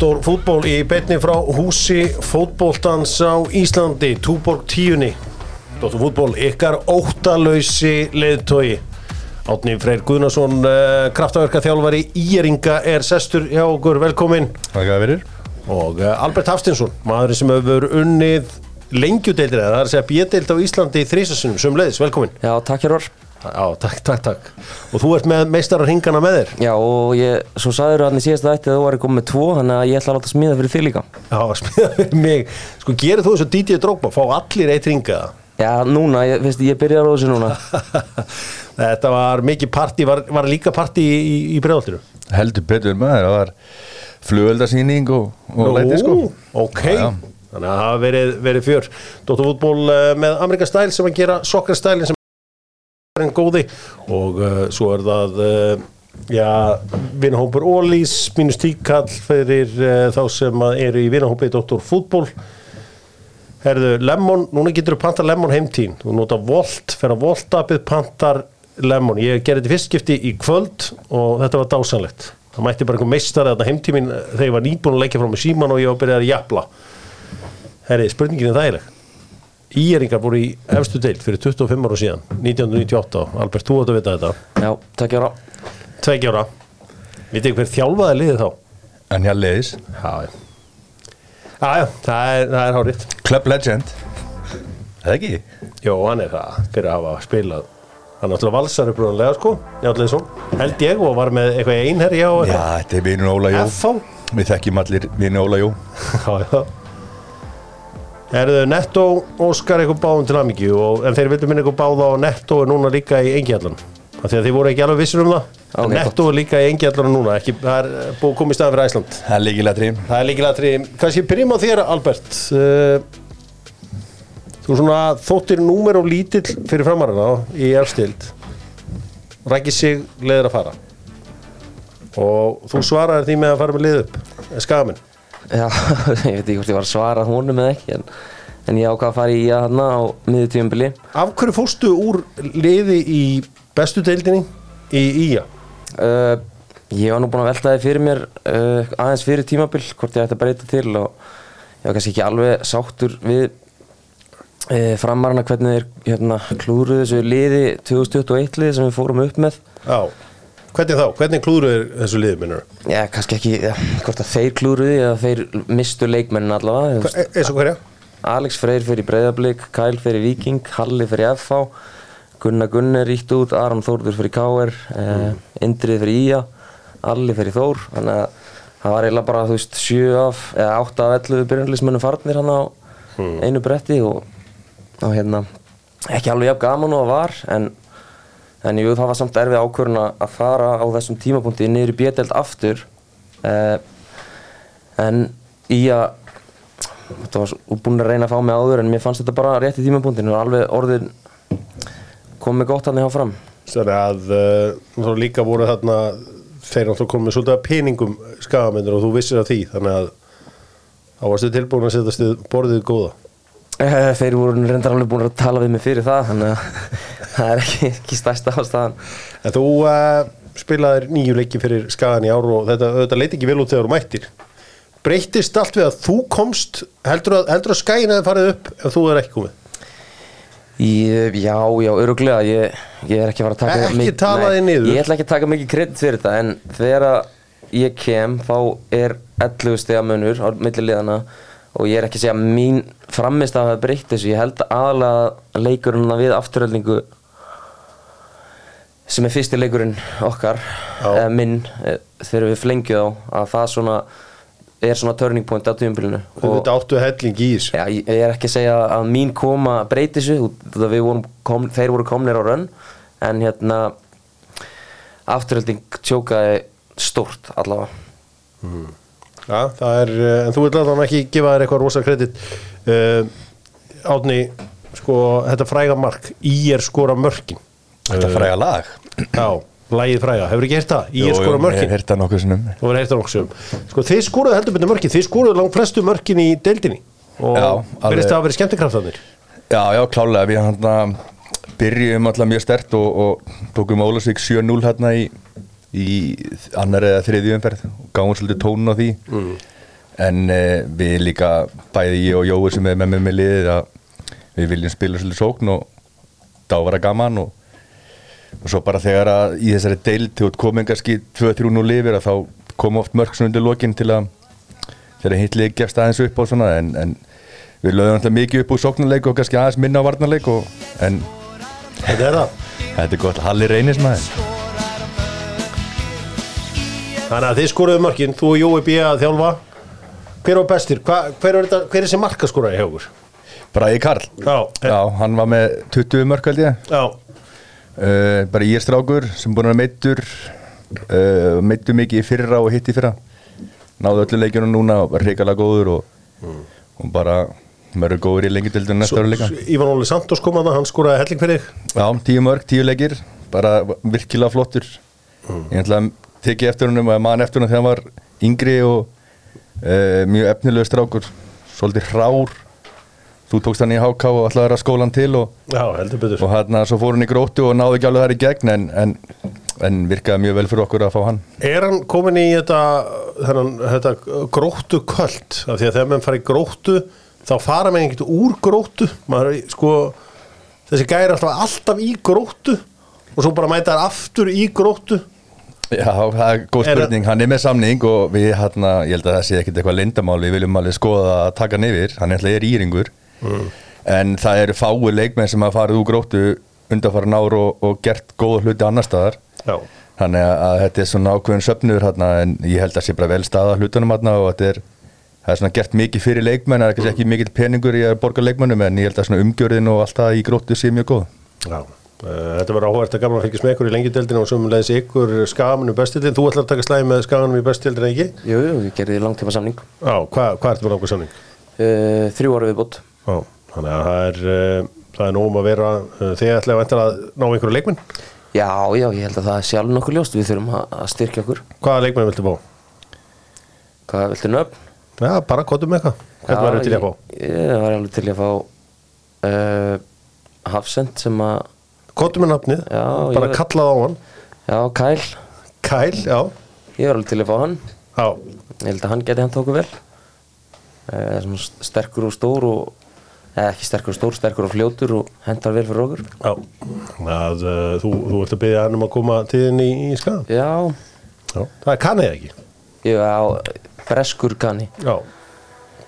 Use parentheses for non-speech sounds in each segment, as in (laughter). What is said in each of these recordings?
Doktor fútból í betni frá húsi fótbóltans á Íslandi, Túborg tíunni. Doktor fútból, ykkar óttalausi leðtogi. Átni Freyr Guðnason, uh, kraftaverka þjálfari Íringa er sestur hjá okkur, velkomin. Hvað það verir? Og uh, Albert Hafstinsson, maðurinn sem hefur unnið lengjudeildir, það er að segja bjödeild á Íslandi í þrísasunum, sem leiðis, velkomin. Já, takk Hjörvar. Já, takk, takk, takk. Og þú ert með meistarar hingana með þér. Já, og ég, svo sagður hann í síðasta ætti að þú væri komið með tvo, þannig að ég ætla að láta smíða fyrir þig líka. Já, (laughs) smiða fyrir mig. Sko, gerir þú þessu DJ Drogba, fá allir eitt ringaða? Já, núna, ég, veist, ég byrjar á þessu núna. (laughs) Þetta var mikið partí, var, var líka partí í, í, í bregðaltiru? Heldur betur maður, það var flugöldarsýning og, og læti sko ok, Já, já. þannig að það hafa verið, verið fjör Dóttar fútból uh, með Amerika Style sem að gera Soccer Style sem er en góði og uh, svo er það uh, já, vinahópur Ólís mínus tíkall fyrir uh, þá sem eru í vinahópi Dóttar fútból Herðu, Lemon, núna getur þú pantar Lemon heimtín þú nota Volt, fer að Volt-appið pantar Lemon, ég gerði þetta fyrstskipti í kvöld og þetta var dásanlegt það mætti bara einhver meistari að heimtímin þegar ég var nýbúin að leggja frá mig síman og ég var að byrja að jafla. Herri, spurningin er þægileg Íringar voru í efstu deild fyrir 25 ára síðan 1998, Albert, þú átt að vita þetta. Já, Hjörvar. tveggjára vitið hver þjálfaði liðið þá? En hér leiðis, Já, já. Það er, er hárið Club Legend. Það ekki? Jó, hann er það fyrir að hafa spilað. Hann er náttúrulega valsar upprúðanlega sko Njáttleðsson, held ég og var með eitthvað einherja Já, þetta er vinur Óla Jó. FH Við þekkjum allir vinur Óla Jó. (laughs) Já, já Erðu Netto Óskar eitthvað báðum til aðmyggju en þeir vildu minna eitthvað báða og Netto er núna líka í engjallan. Að þið voru ekki alveg vissir um það. Ok, en Netto er líka í engjallan núna ekki, það er búið að koma í staðan fyrir Æsland Það er líkilega trím það er líkilega tri kannski byrjum á þér Albert. Uh, þú svona þóttir númer og lítill fyrir framarana í erfstild rækir sig leður að fara. Og þú svaraði því með að fara með lið upp. Skamin Já, (laughs) ég veit ekki hvort ég var að svara honum eða ekki, en, en ég ákvað að fara í að hana á miður tíumbili. Af hverju fórstu úr liði í bestu deildinni í Ía? Uh, ég var nú búinn að velta þið fyrir mér uh, aðeins fyrir tímabil, hvort ég ætti að breyta til og ég var kannski ekki alveg sáttur við uh, framarana hvernig þeir hérna, klúruðu þessu liði 2021 liði sem við fórum upp með. Já. Hvernig þá? Hvernig klúruður þessu liði minnur? Já, kannski ekki, ja, hvort að þeir klúruði eða þeir mistu leikmennin allavega. þú veist. Eins og hverja? Alex Freyr fyrir Breiðablík, Kyle fyrir Viking, Halli fyrir FH, Gunnar Gunnar ítt út, Aron Þórður fyrir KR, eh, Indrið fyrir Ía, Alli fyrir Þór, þannig að það var eiginlega bara, þú veist, 7 af, eða 8 af 11 byrjanlismönnum farnir hann á einu bretti og, og hérna, ekki alveg jafn gaman og það var, en, en jú, það var samt erfið ákvörðun að að fara á þessum tímapunkti niður í bjöldeld aftur, eh, en Ía þetta var búin að reyna að fá mig áður en mér fannst þetta bara rétt í tímapunktinu og alveg orðin komið gott hann hjá fram. Þannig að uh, þá líka voru þarna þeir náttúrulega komið svolítið að peningum skagamennir og þú vissir að því þannig að þá varstu tilbúin að setja borðið góða. Eh, þeir voru reyndar alveg búin að tala við mig fyrir það þannig að (laughs) það er ekki, ekki stærsta ástæðan. En þú uh, spilaðir nýju leiki fyrir skagan í ár og þetta, þetta leiti ekki vel út þegar þú mættir. Breytist allt við að þú komst? Heldur að, heldur að skagin hefði farið upp ef þú er ekki komið? Ég, já, já, öruglega ég, ég er ekki fara að taka Ekki mik- nei. Ég ætla ekki að taka mikið kredit fyrir þetta en þegar ég kem þá er 11 stiga munur á milli liðana og ég er ekki að segja mín framist að hafa breytt þessu. Ég held aðalega að leikurinn við afturöldingu sem er fyrsti leikurinn okkar eða minn eh, þegar við flengið á að það svona er svona turning point á tíumbilinu Þú veit áttu helling í þessu. Já, ég ég er ekki að segja að mín koma breyti þessu, kom, þeir voru komnir á rönn en hérna afturhalding tjókaði stórt allavega. Já, það er, uh, en þú vil alveg ekki gefa þér eitthvað rosa kredit Átni, sko, þetta fræga mark Í er skora mörkin. Þetta fræga lag? Já, lagið fræga, hefur ekki heyrt það? Í er Jú, jú, skora Ég mörkin. hef heyrt það nokkuð sinnum. Sko, þið skoruðu heldur betur mörkin. Þið skoruðu langt flestu mörkin í deildinni. Og verðist það að vera skemmtikraftanir Já, já, klálega. Við hann byrjum alltaf mjög stert og, og tókum Ólasvík 7-0 hérna í, í annar eða þriðju umferð. Og gáum svolítið tónun á því. Mm. En uh, við líka bæði ég og Jói sem er með mér með liðið að við viljum spila svolítið sókn og þá var það gaman og, og svo bara þegar að í þessari deild til komin kannski 2-3-0 lifir að þá kom oft mörg svona undir lokin til að þegar hitlið gefst aðeins upp og svona en, en við lögum alltaf mikið upp úr sóknarleik og kannski aðeins minna á varnarleik og, en Þetta er það. (laughs) Þetta er gott. Halli Reynis maður. Þannig að þið skoruðu mörkin, þú og Jói B. að þjálfa Hver var bestir? Hva, hver, er þetta, hver er sem markaskoraði hjá okkur? Bragi Karl. Já, Já, hann var með 20 mörg held ég. Já, uh, bara ég er strákur sem búin að meittur uh, meittu mikið í fyrra og hitt í fyrra. Náðu öllu leikjunum núna og var reikalega góður og, og bara verður góður í lengjadildinu næsta ára líka. Ívan Óli Santos kom að það, hann skoraði helling fyrir Já, tíu mörg, tíu leikir bara virkilega flottur. Ég ætla að tekið eftir húnum að mann eftir húnum þegar hann var yngri og uh, mjög efnilegu strákur svolítið hrár. Þú tókst hann í HK og ætlaði að skóla hann til og Já, heldur betur. og hérna svo fór hann í gróttu og náði ekki alveg þar í gegn en, en, en virkaði mjög vel fyrir okkur að fá hann. Er hann komin í þetta, þennan, þetta gróttu köld? Af því að þegar menn fara í gróttu þá fara menn ekkert úr gróttu. Maður, er, sko, þessi gæri er alltaf alltaf í gróttu og svo bara mæta þær aftur í gróttu Já, það er góð spurning, hann er með samning og við hérna, ég held að það sé ekkert eitthvað lindamál við viljum alveg skoða að taka hann yfir. Hann er alltaf íringur. En það eru fáir leikmenn sem hafa farið úr gróttu undanfara ár og, og gert góða hluti annar staðar. Já, þannig að, að þetta er svona ákveðin söfnur hérna, en ég held að sé bara vel staða hlutunum hérna, og þetta er, það er svona gert mikið fyrir leikmenn, það er ekki mikill peningur í að borga leikmennum en ég held að svona umgjörðin og allt það í gróttu sé mjög góð. Já Þetta var áhvert að gaman að fylgjast með ykkur í lengjudeldinu og sömulegis ykkur skamanum bestildin Þú ætlar að taka slæði með skamanum í bestildin ekki? Jú, jú, við gerðum langtíma samning Já, hvað hva ertu með langar samning? uh, Þrjú ára viðbót Já, þannig að það er, uh, það er nógum að vera uh, þið ætlaði að vænta að ná einhverju leikmenn Já, já, ég held að það er sjálf nokkuð ljóst Við þurfum að að styrkja okkur Hvaða leikmenn viltu fá? Hvað viltu nöfn? Já, bara með eitthvað Hvernig Kottum með nafnið, Já, bara ég- kallað á hann. Já, Kæl Kæl, já. Ég var alveg til að fá hann. Já, Ég held að hann geti hent okkur vel. Svona Sterkur og stór og eða ekki sterkur og stór, sterkur og fljótur og hentar vel fyrir okkur. Já. Að, uh, þú, þú ert að byggja hann um að koma tíðin í, í skagan Já, Já, það er kannið ekki? Ég á breskur kanni. Já,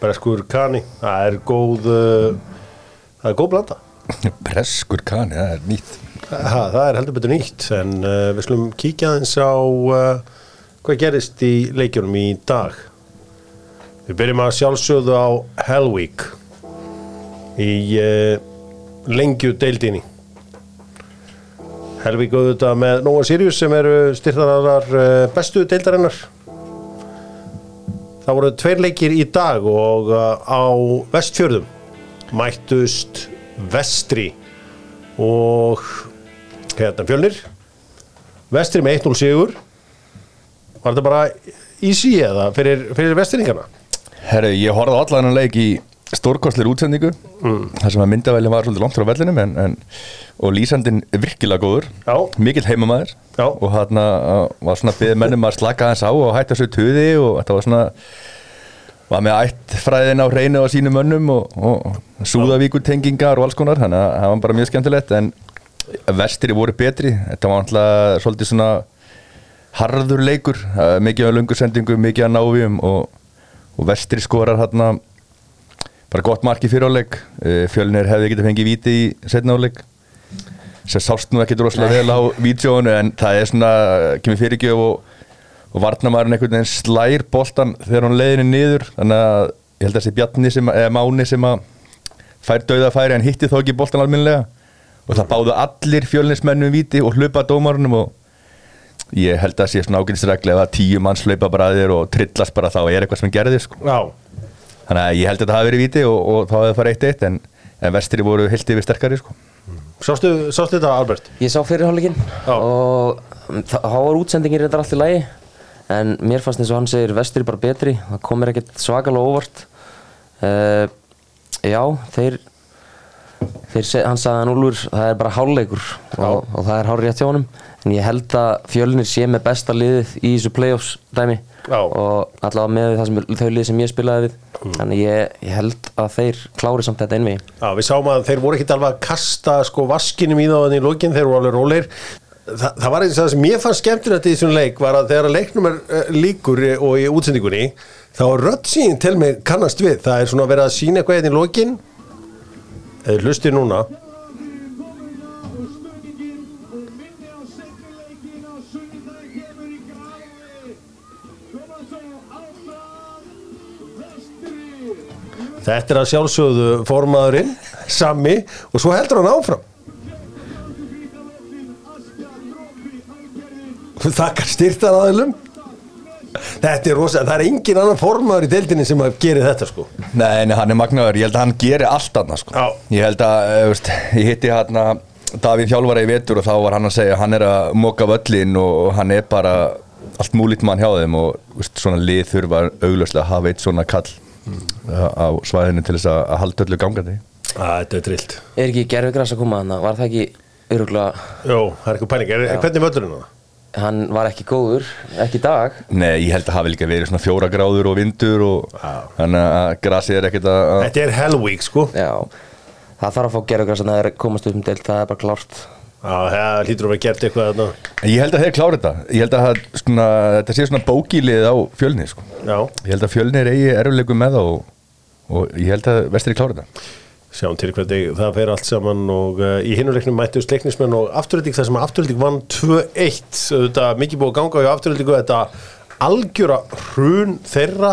breskur kani Það er góð uh, Það er góð blanda Breskur kani, það er nýtt. Ha, Það er heldur betur nýtt En uh, við slum kíkja aðeins á uh, Hvað gerist í leikjunum í dag. Við byrjum að sjálfsögðu á Hell Week Í uh, lengju deildinni. Hell Week auðvitað með Nóa Sirius sem eru styrtarar uh, bestu deildarinnar. Það voru tveir leikir í dag og á vestfjörðum mættust vestri. Og hérna fjölnir? Vestri með 1-0 sigur. Var þetta bara easy eða fyrir, fyrir vestringana Herru, ég horfði allan leik í stórkostlir útsendingu. Þar sem að myndavæljum var svolítið langt frá vellinum en, en, og lýsandinn er virkilega góður. Já. mikill heimamaður. Já. og hann var svona byggð mennum að slaka hans á og hætta sér tuði og þetta var svona var með ættfræðin á hreinu á sínum mönnum og, og súðavíkutengingar og alls konar þannig að það var bara mjög skemmtilegt en vestri voru betri. Þetta var alltaf svolítið svona harður leikur, eh, mikið af lungur sendingu, mikið af návíum og, og vestri skorar hérna bara gott mark í fyriráleik fjölnir hefði getið fengið víti í setna áleik sem sást nú ekki droslega vel á vídjónu en það er svona, kemur fyrirgjöf og, og varnamærin einhvern veginn slær boltan þegar hún leiðinni niður þannig að ég held að þessi Bjarni sem, eða Máni sem að fær dauða færi en hitti þó ekki boltan alminlega og það báðu allir fjölnismennum víti og hlupa dómarunum og ég held að sé svona ágætisregli ef að tíu manns hlaupa bara að þér og trillast bara þá er eitthvað sem gerði sko. Já, Þannig að ég held að þetta hafi verið víti og, og þá hefði það farið eitt eitt en, en vestri voru heilt yfir sterkari sko. sástu, sástu þetta Albert? Ég sá fyrirháleikin Já. og þá var útsendingin reyndar allt í lagi en mér fannst eins og hann segir vestri bara betri. Það kom mér ekkert svakalega óvart. Uh, Já, þeir Þeir, hann sagði hann Úlfur, það er bara hálfleikur og, og það er hár rétt hjá honum. En ég held að fjölnir sé með besta liðið í þessu playoffs dæmi. Já. og allavega með það sem, þau lið sem ég spilaði við. Þannig ég, ég held að þeir klári samt þetta einvegi Já, við sáum að þeir voru ekkert alveg að kasta sko vaskinum í þá en í lokin, þeir voru alveg rólegir Þa, það var eins og það sem ég fann skemmtilegt í þessum leik var að þegar að leiknum er uh, líkur og í útsendingunni þá er rödd sín til mig kannast við. Það er svona verið að sína eitthvað hérna í lokin. Eða hlustir núna. Þetta er að sjálfsögðu formaðurinn, Sami, og svo heldur hann áfram. Þakkar styrtar aðilum. Þetta er rosa, það er engin annan formaður í deildinni sem að gera þetta sko. Nei, nei, hann er magnaður, ég held að hann geri allt annað sko. Já. Ég held að, eh, veist, ég hitti hann að Davíð Hjálfara í vetur og þá var hann að segja að hann er að moka völlin og hann er bara allt múlít mann hjá þeim og veist, svona lið þurfa auglöslega að hafa eitt svona kall á svæðinu til þess að að halda öllu gangandi. Að, þetta er trillt. Er ekki gerfigræs að koma þannig? Var það ekki öruglega Jó, það er eitthvað pæling. Er, hvernig völlurinn það? Hann var ekki góður, ekki dag Nei, ég held að hafi líka verið svona fjóra gráður og vindur og þannig að grasið er ekkert að... Þetta er hell week sko. Já, það þarf að fá gerfigræs að það er komast upp um deilt, það er bara klárt Já, það hlýtur að vera gert eitthvað þarna. Ég held að þeir klára þetta. Ég held að það, svona, þetta sé svona bókílið á fjölni, sko. Já, Ég held að fjölnir eigi erfileikum með það og, og ég held að vestri klára þetta. Sjáum til hvernig það fer allt saman og uh, í hinuleiknum mættust leiknismenn og afturölding þar sem afturölding vann 2-1 þetta mikið búið að ganga á afturöldingu þetta algjöra hrun þeirra.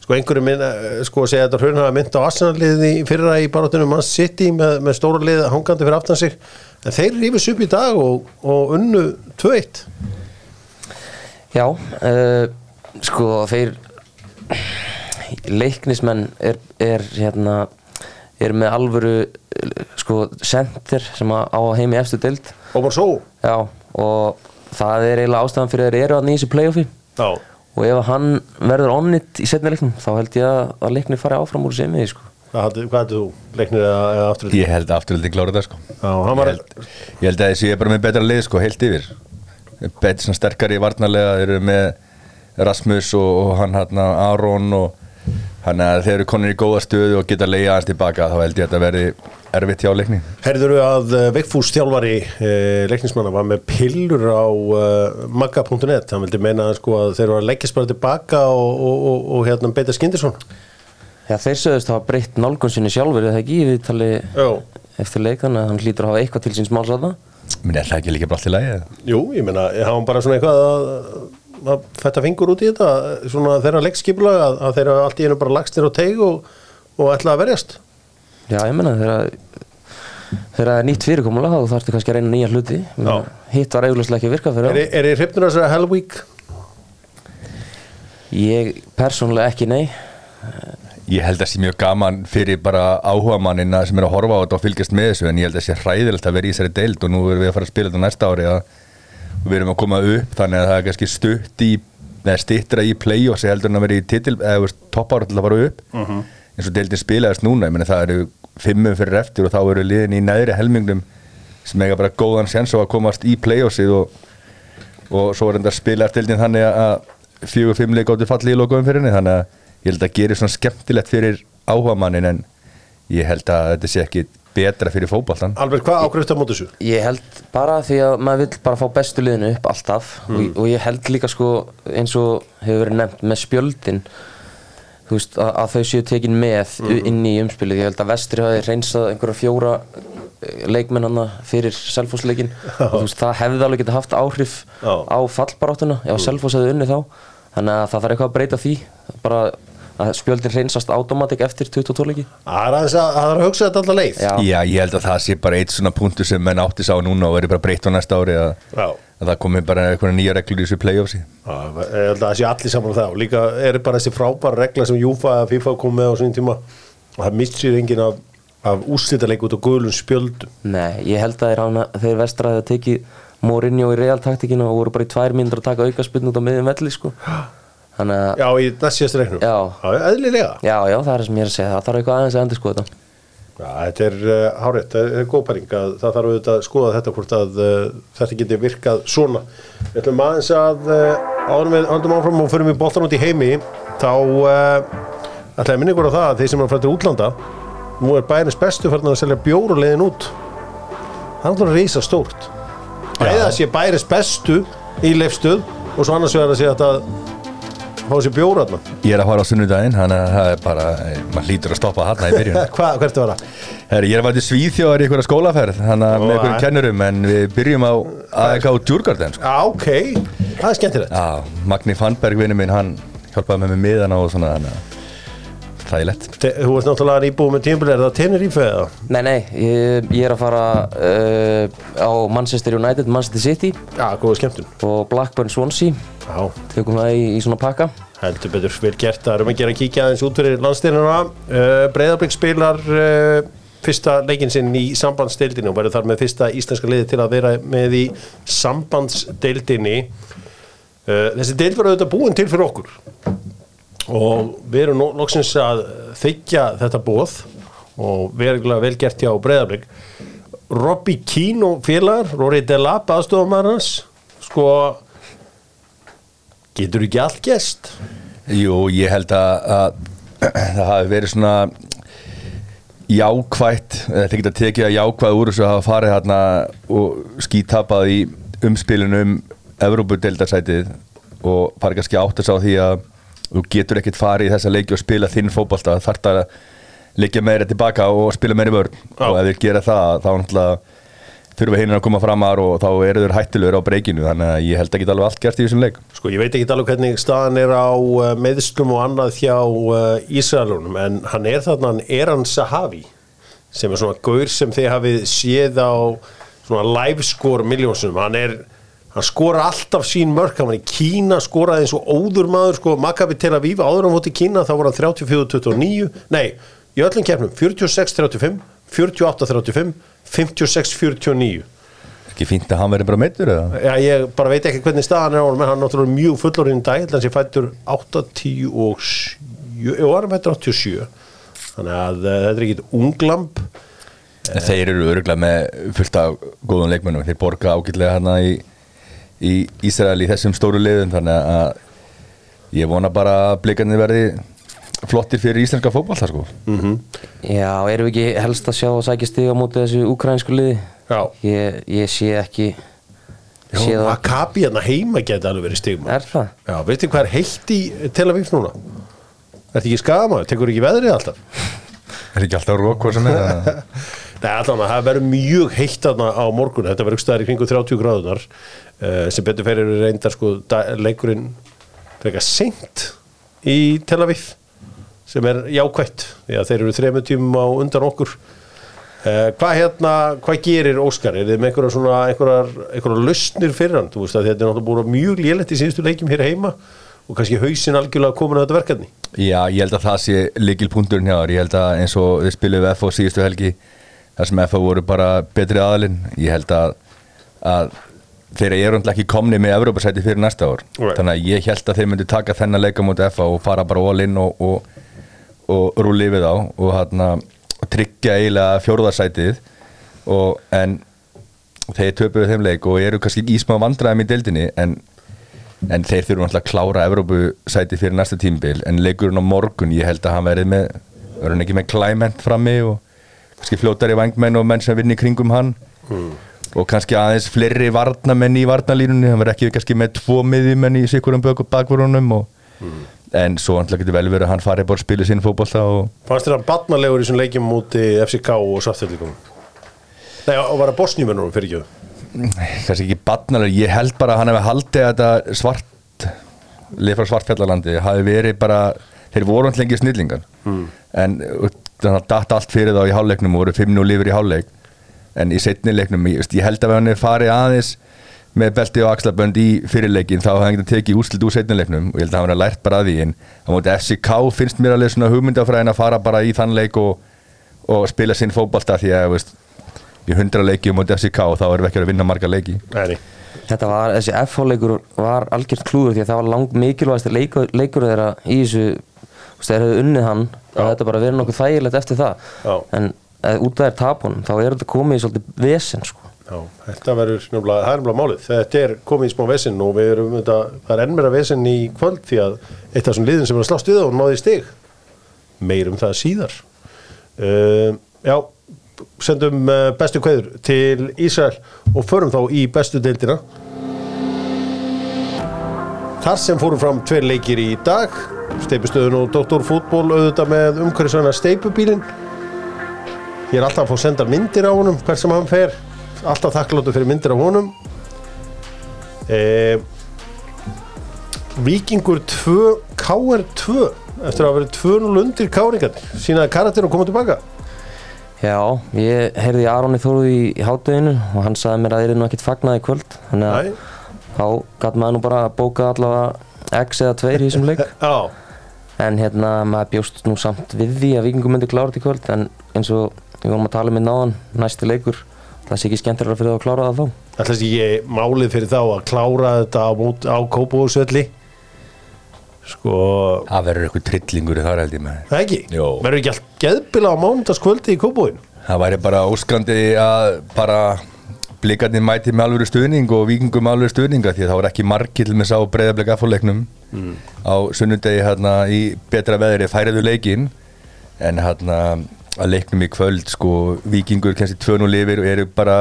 Sko einhverju minna, eh, sko að segja þetta hrun hafa mynd á Arsenal-liði fyrra í barátunum Man City með, með stóra liði hangandi fyrir aftan sig. En þeir rífis upp í dag og, og unnu 2-1 Já, uh, sko þeir leiknismenn er, er hérna er með alvöru sko center sem að á heim í efstu deild og bara svo Já, og það er eiginlega ástæðan fyrir að þeir eru að nýja þessu playoffi Já, og ef hann verður onnit í setni leiknum þá held ég að, að leiknir fari áfram úr sem sko. hvað hættu þú? Leiknir eða, eða afturölding? Ég held að afturölding klára þetta, sko. Já, hann var Ég held, ég held að þessi er bara með betra lið, sko, heilt yfir. Bet, svona sterkari varnarlega, þeir eru með Rasmus og, og hann hann Aron og hann að þeir eru konir í góða stöðu og geta leiða hans tilbaka, þá held ég að þetta verði erfitt hjá leikni. Herður að uh, Vigfús þjálfari uh, leiknismanna var með pillur á uh, magga.net, hann vildi meina sko, að þeir eru að leggjast bara tilbaka og, og, og, og hérna beita Skindirsson Já, þeir sögðust hafa breytt nálgun sinni sjálfur eða ekki í viðtali eftir leik þannig að hann hlýtur að hafa eitthvað til síns máls að það Minn er það ekki líka bara allt í lagi? Jú, ég meina, hann var bara svona eitthvað að, að fætta fingur út í þetta svona þeirra leikskipulag að, að þeirra allt í einu bara lagst þér á teig og, og ætla að verjast. Já, ég menna þegar það er nýtt fyrirkomulega þá þarfstu kannski að reyna nýja hluti. Hitt var eiginlega ekki að virka fyrir Er, er ég hrifnur að þessari Hell Week? ég persónulega ekki nei. Ég held að það sé mjög gaman fyrir bara áhuga mannina sem er að horfa á þetta og fylgjast með þessu en ég held að það sé hræðilegt að vera í þessari deild og nú erum við að fara að spila þetta næsta ári að við erum að koma upp þannig að það er kannski stutt í eða stittra í play-offs heldur en að vera í titil eða toppára til að fara upp. Eins og deildin spilaðist núna ég meni, það eru fimmum fyrir eftir og þá eru liðin í neðri helmingnum sem eiga bara góðan sjans á að komast í play-offsið og, og svo er þetta spilaðist deildin þannig að fjögur fimm leik áttu falli í lokaum fyrir henni þannig að ég held að gera svona skemmtilegt fyrir áhuga mannin en ég held að þetta sé ekki betra fyrir fótballtan Albert, hvað ákveður þetta mót þessu? Ég held bara því að maður vill bara fá bestu liðinu upp alltaf og, og ég held líka sko eins og hefur verið nefnt með spjöldin þú veist að, að þau séu tekin með inn í umspilið, ég held að Vestri hafi reynsað einhverja fjóra eh, leikmenn hana fyrir Selfossleikin (laughs) og þú veist það hefði alveg getað haft áhrif Já. á fallbaráttuna ef Selfoss hefði unni þá. Þannig að það þarf eitthvað að breyta því. Bara að spjöldin reynsast automatik eftir 22 leiki Það er að, hugsa þetta alltaf leið Já. Já, ég held að það sé bara eitt svona punktu sem menn átti sá núna og verið bara breytt á næsta ári að, Já. að það komi bara eitthvað nýja reglur í þessu play-offsi ég held að það sé allir saman á það og líka er bara þessi frábæra regla sem Júfa eða FIFA kom með á svona tíma og það missir enginn af, af úrslitaleik út á guðlum spjöldum Nei, ég held að þeir, hana, þeir vestraði að teki Mourinho í realtaktikina og voru bara í tvær mínútur að taka aukaspinn út á miðjum velli sko. (gasps) Að, Já, í næst síðast reiknum Já. Eðlilega já, já, það er það sem ég er að segja, það þarf eitthvað aðeins að endur sko þetta. Já, þetta er uh, hárétt, þetta er góð pæling að það þarf auðvitað að skoða þetta hvort að uh, þetta geti virkað svona. Við ætlum aðeins að uh, áðurum við andum áfram og förum við boltan út í heimi þá ætla ég minni ykkur á það að þeir sem er frættir útlanda nú er bærins bestu fyrir að selja bjór og leiðin út. Það er alltaf reysa stórt. Eða sé bærins bestu í leifstöð og svo annars vegar að sé að fá sér bjór aðna. Ég er að fara á sunnudaginn, þannig að það er bara, eh, maður hlýtur að stoppa þarna í byrjun. (laughs) Hvað, hvert var það? Ég er að fara til Svíþjóðar í einhverja skólaferð, þannig að með einhverjum kennurum, en við byrjum á AEK Djurgarden, sko. Já, ok, það er skemmtilegt. Já, Magni Fannberg, vinnu minn, hann hjálpaði með mig miðana og svona, þannig að það er lett. Te- Þú ert náttúrulega nýbúið með tímbil, er það Tenerife eða? Nei, nei, ég, ég er að fara uh, á Manchester United, Manchester City Já, góða skemmtun. og Blackburn Swansea Já, Tökum það í, í svona pakka heldur betur vel gert. Það erum að gera að kíkja aðeins út fyrir landstyrnuna. Uh, Breiðarbygg spilar uh, fyrsta leikinn sinn í sambandsdeildinu og verður þar með fyrsta íslenska liði til að vera með í sambandsdeildinni. Uh, þessi deild var auðvitað búin til fyrir okkur og við erum nú loksins að þykja þetta bóð og verulega vel gert hjá Breiðarbygg. Robby og félagar, Rory Delap aðstofamæður hans, sko getur ekki allt gest Jú, ég held að, að (clears throat) það hafi verið svona jákvætt, þetta geta tekið að jákvæð úr þessu að hafa farið hérna og skítapað í umspilinu um Evrópudeildarsætið og farið kannski átt þess á því að þú getur ekkert farið í þessa leiki og spila þinn fótbolta, þarf það að leikja meira tilbaka og spila meira vörn Já. og ef þeir gera það, þá náttúrulega þurfa hinn að koma framar og þá eru þeir hættilegur á breykinu, þannig að ég held geta alveg allt gert í þessum leik. sko ég veit ekki alveg hvernig staðan er á uh, meðslum og annað hjá uh, Ísraelunum en hann er þarna hann Eran Sahavi sem er svona gaur sem þið hafið séð á svona live score miljónsum hann er hann skora alltaf sín mörk hann var í Kína skoraði eins og óður maður sko Maccabi Tel Aviv áður hann fótt í Kína þá var hann 34-29 nei í öllum keppnum 46-35 48-35 56-49 Ekki fínt að hann verði bara meittur eða? Já, ég bara veit ekki hvernig staðan er á honum en hann er náttúrulega mjög fullorinn í dag þannig að ég fættur 80 og 7 og hann fættur 87 þannig að þetta er ekkit unglamb. En Þeir eru örgulega með fullt af góðum leikmennum, þeir borga ágætlega hérna í, í Ísrael í þessum stóru liðum þannig að ég vona bara að blikarnir verði flottir fyrir íslenska fótballta sko. Já, erum við ekki helst að sjá að sækja stig á móti þessu ukrainsku liði Já. Ég, ég sé ekki Já, Maccabi hérna heima geti alveg verið stigma Er það? Já, veistu hvað er heitt í Tel Aviv núna? Ertu ekki skamaður? Tekur ekki veðrið alltaf? Er ekki alltaf rók hvað sem er það? (laughs) Nei, allan að það verður mjög heitt þarna á morgun, þetta verður staðar í kringu 30 gráðunar uh, sem betur fyrir reyndar sko leikurinn frekar seint í Tel Aviv sem er jákvætt. Því að þeir eru þremur tímum á undan okkur. Uh, hvað hérna, hvað gerir Óskar? Er þið með einhverjar svona einhverjar, einhverjar lausnir fyrir hann? Þú veist að þetta er náttúrulega búin mjög lélegt í síðustu leikjum hér heima og kannski hausinn algjörlega komin að þetta verkefni. Já, ég held að það sé líkilpunkturinn hjá þér, ég held að eins og við spilum við FO síðustu helgi þar sem FO voru bara betri aðalinn ég held að, að þeir eru ekki komni með Evrópasæti fyrir næsta ár. Right. þannig að ég held að þeir myndi taka þennan leika mútið FO og fara bara all in og, og, og rúli við á og, og tryggja eiginlega fjórðarsætið. Og, en þeir töpuðu þeim leik og eru kannski í smá vandræðum í deildinni en en þeir þurfum alltaf að klára Evrópusæti fyrir næsta tímbil en leikurinn á morgun ég held að hann verið með verður hann ekki með Clement frammi og kannski fljótari vangmenn og menn sem vinni kringum hann. Og kannski aðeins fleiri varnamenn í varnalínunni hann verður ekki kannski með tvo miðjumenn í sikurum bakvörunum og en svo alltaf getur vel verið að hann fari bara að spila fótbolta og Fannst þér hann barnalegur í þessum leikjum múti FCK og Svartfjöldikum? Nei, og var að Bosníumennurum fyrir ekki kannski ekki badnalega, ég held bara að hann hefði haldið að þetta svart lið frá svartfjallalandi hafi verið bara þeir voru alltaf lengi snillingar. Mm. en þannig að datt allt fyrir þá í hálfleiknum og voru 5-0 lífur í hálfleik. En í setni leiknum, ég, ég held að hann hefði farið aðeins með belti og axlabönd í fyrirleikin þá hafði hann getið tekið úrslit úr setni leiknum og ég held að hann hefði lært bara að því. En á móti FCK finnst mér alveg svona hugmyndafræðin að fara bara í þann leik og, og spila sinn fótbalta því að veist, í hundra leiki á móti FCK og þá erum við ekki að vinna marga leiki. Nei, nei Þetta var, þessi FH-leikur var algjört klúður því að það var langt mikilvægast leikur, leikur þeirra í þessu þeir hefðu unnið hann og þetta bara verið nokkuð þægilegt eftir það Já. en út af þær tapunum þá er þetta komið í svolítið vesen sko. Já, þetta verður nefnilega, það er nefnilega málið. Þetta er komið í smá vesinn og við erum, þetta, það er enn meira vesinn í kvöld því að eitt af þessum liðin sem er að slást við og náði í stig. Meirum það síðar. Uh, já, sendum uh, bestu kveður til Ísrael og förum þá í bestu deildina. Þar sem fórum fram tveir leikir í dag. Steipustöðun og Doktorfútból auðvitað með umhverfisvæna steipubílinn. Ég er alltaf að fá sendar myndir á honum hver sem hann fer. Alltaf þakkláttu fyrir myndir af honum. Eh, Víkingur 2 KR 2 eftir að hafa verið 2-0 undir káringar sínaði karakter og koma tilbaka. Já, ég heyrði Aronni Þóru í, í hátteginu og hann sagði mér að það er nú ekkert fagnað í kvöld þannig að Nei. þá gæti maður nú bara að bóka allavega x eða 2 í þessum leik. Já, en hérna maður bjóst nú samt við því að Víkingur myndi klára þetta í kvöld en eins og við vorum að tala um í náðan næsti leikur það sé ekki skemmtilega fyrir það að klára það þá. Ætla að ég málið fyrir þá að klára þetta á, á Kópavóðsvelli sko Það verður eitthvað trillingur í þar held ég með það ekki, Jó. verður ekki allt geðbila á mánudagskvöldi í Kópavóðin Það væri bara óskandi að bara blikarnir mæti með alvöru stuðning og vikingum með alvöru stuðninga því að það var ekki margir til með sá breyðablik affáleiknum á sunnundegi hérna í betra veðri færiðu leikin en hérna að leiknum í kvöld sko vikingur kannski tvönu lifir og eru bara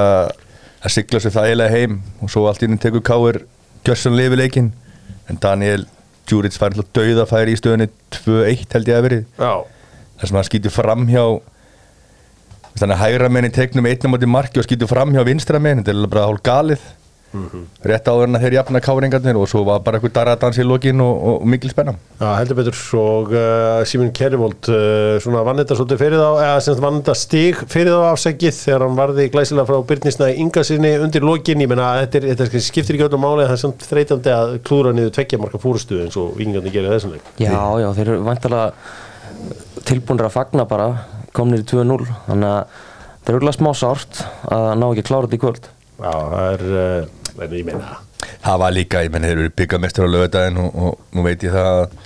að sigla svo þægilega heim og svo allt innum tekur káir gjörsan lifi leikin en Daniel Djuric fær alltaf dauða færi í stöðunni 2-1 held ég að verið. Þar sem hann skýtur fram hjá þannig að hægra menn í tegnum einnum átti marki og skýtur fram hjá vinstra menn þetta er bara hálf galið rétt áður en þeir jafna káringarnir og svo var bara eitthvað darradans í lokin og, og, og mikil spenna. Já, heldur betur. Og uh, Simon Kerrivold uh, svona vann þetta svolítið fyrir þá eða sem sagt vann þetta stig fyrir þá afsækið þegar hann varði glæsilega frá Byrnisnæði Inga sinni undir lokin, ég menna þetta, er, þetta er, skiptir ekki öllum máli það er samt þreytandi að klúra niður tveggja marka fúrustu eins og vingandi gerir þessum leik. Já, já, þeir eru vantalega tilbúinir að fagna bara komnir í 2-0 þannig að þeir eru alveg smá sárt að ná ekki að klára þetta í kvöld. Já, það er, en ég meina það var líka, ég menn þeir eru byggamestur á lögadaginn og, og nú veit ég það að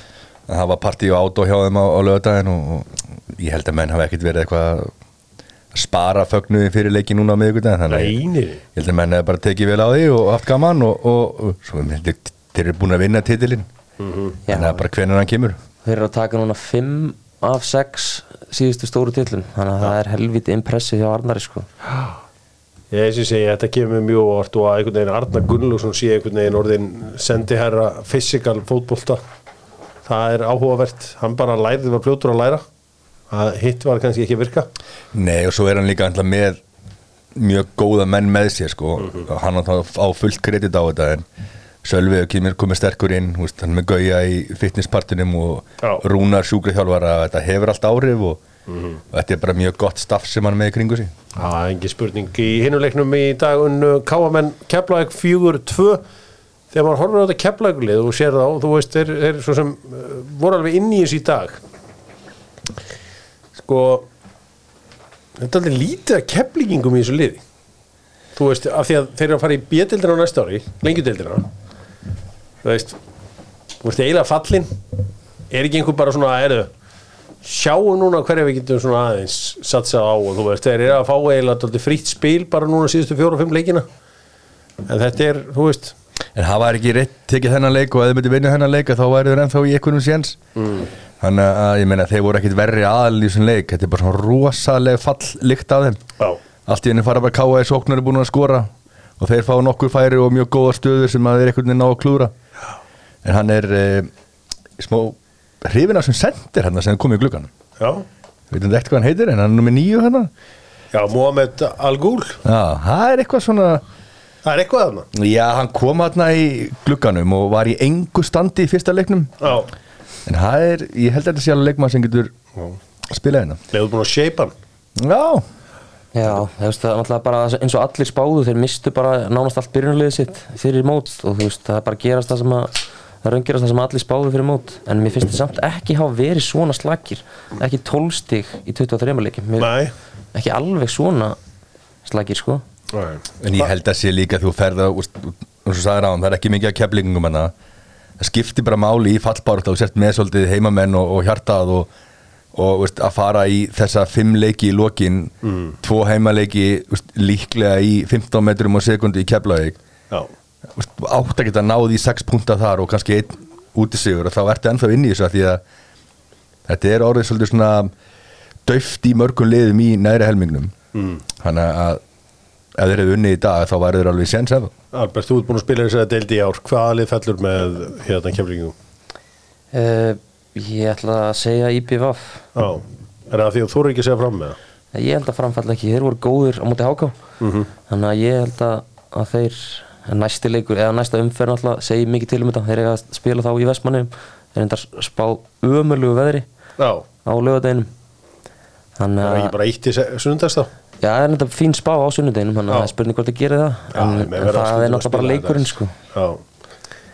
að það var partí og átó hjá þeim á, á lögadaginn og, og ég held að menn hafa ekkert verið eitthvað að spara fögnuði fyrir leiki núna á miðvikudaginn þannig að ég- held að menn hefur bara tekið vel á því og haft gaman og, og, og svo þeir, eru búin að vinna titilinn. Já. þannig að bara hvenær hann kemur. Þeir eru að taka núna 5 af 6 síðustu stóru tillum þannig að það er helviti impressið hjá Arnari sko. Ég sem segi, þetta kemur mjög óvart og að einhvern veginn Arnar Gunnlússon sé einhvern veginn orðin sendiherra physical fótbolta. Það er áhugavert. Hann bara lærði, var fljótur að læra. Að hitt var kannski ekki að virka. Nei og svo er hann líka alltaf með mjög góða menn með sér sko. Og hann á, á fullt kredit á þetta en Sölvi kemur komið sterkur inn húst, hann með gauja í fitnesspartinum og Já. rúnar sjúkraþjálfara þetta hefur allt áhrif og, og þetta er bara mjög gott staff sem hann með í kringu sig Það er engin spurning í hinuleiknum í dag. Unnu Káamenn Keflæk 4-2 þegar maður horfir á þetta Keflækulið og sér þá, þú veist, þeir, þeir svo sem uh, voru alveg inn í þessu í dag. Sko þetta er aldrei lítið að keflingum í þessu liði. Þú veist, af því að þeir eru að fara í B-dildina á næsta ári, lengjudeildina. Þú veist þú veist, eiginlega fallin er ekki einhver bara svona, erðu sjáum núna hverja við getum svona aðeins satsa á og þú veist, þeir eru að fá eiginlega frítt spil bara núna síðustu fjóra og fimm leikina. En þetta er, þú veist. En það var ekki rétt tekið þennan leik og ef þið myndi vinna þennan leik þá væri þeir ennþá í einhvernum séns. Mm. Þannig að ég meina þeir voru ekkit verri aðal í þessum leik. Þetta er bara svona rosalega fall líkt af þeim. Já. Allt í henni fara bara káa sóknar er búin að skora og þeir fá nokkur færi og mjög góða stöður sem að þeir einhvern veginn ná að klúra En hann smá hrifin af sem sendir hérna sem kom í gluggan Já, Veitum ekkert hvað hann heitir en hann er nummer nýju hérna. Já Mohamed Al-Ghul. Já, það er eitthvað svona Það er eitthvað þarna. Já, hann kom hérna í glugganum og var í engu standi í fyrsta leiknum. Já, En það er, ég held að þetta sé alveg leikmann sem getur spilað hérna. Leiðu búin að shape hann. Já, Já, þú veist, það er náttúrulega bara eins og allir spáðu, þeir mistu bara nánast allt byrjunarliðið sitt fyrir mót og þú veist, það er bara að gerast það sem að það raungerast það sem allir spáðu fyrir mót en mér finnst þetta samt ekki hafa verið svona slagir ekki 12 stig í 23 leikjum. Mér- Nei. Ekki alveg svona slagir sko. Nei. en ég held að sé líka að þú ferða og svo sagði ráðan, það er ekki mikið að keflingum hana það skiptir bara máli í fallbárt og sért með svolítið heimamenn og, og hjartað og, og veist, að fara í þessa fimm leiki í lokin mm. tvo heimaleiki veist, líklega í 15 metrum á sekundi í Keflavík. Já, veist, átt að geta náð í 6 punta þar og kannski einn út í sigur og þá ertu ennþá inn í þessu að því að þetta er orðið svolítið svona döft í mörgum liðum í næri helmingnum mm. þannig að ef þeir hefur unnið í dag þá væri þeir alveg séns ef Albert, þú ert búin að spila þess að deildi í ár hvaða lið fellur með hérna kemringum? Uh, ég ætla að segja IPVF Já, er það því að þú eru ekki að segja fram með það? Ég held að framfalla ekki, þeir voru góðir á móti háká Mhm. Þannig að ég held að, að þeir næsti leikur, eða næsta umferð alltaf segi mikið til um þetta, þeir eiga að spila þá í Vestmannum þeir enda spá ömurlugu veðri Já, á lögadeginum Þannig það er að, ekki bara eitt í sundags þá? Já, það er enda fín spá á sunnudeginum þannig að það er spurning hvort það gerir það. Já, en, en það er að náttúrulega bara leikurinn sko. Já,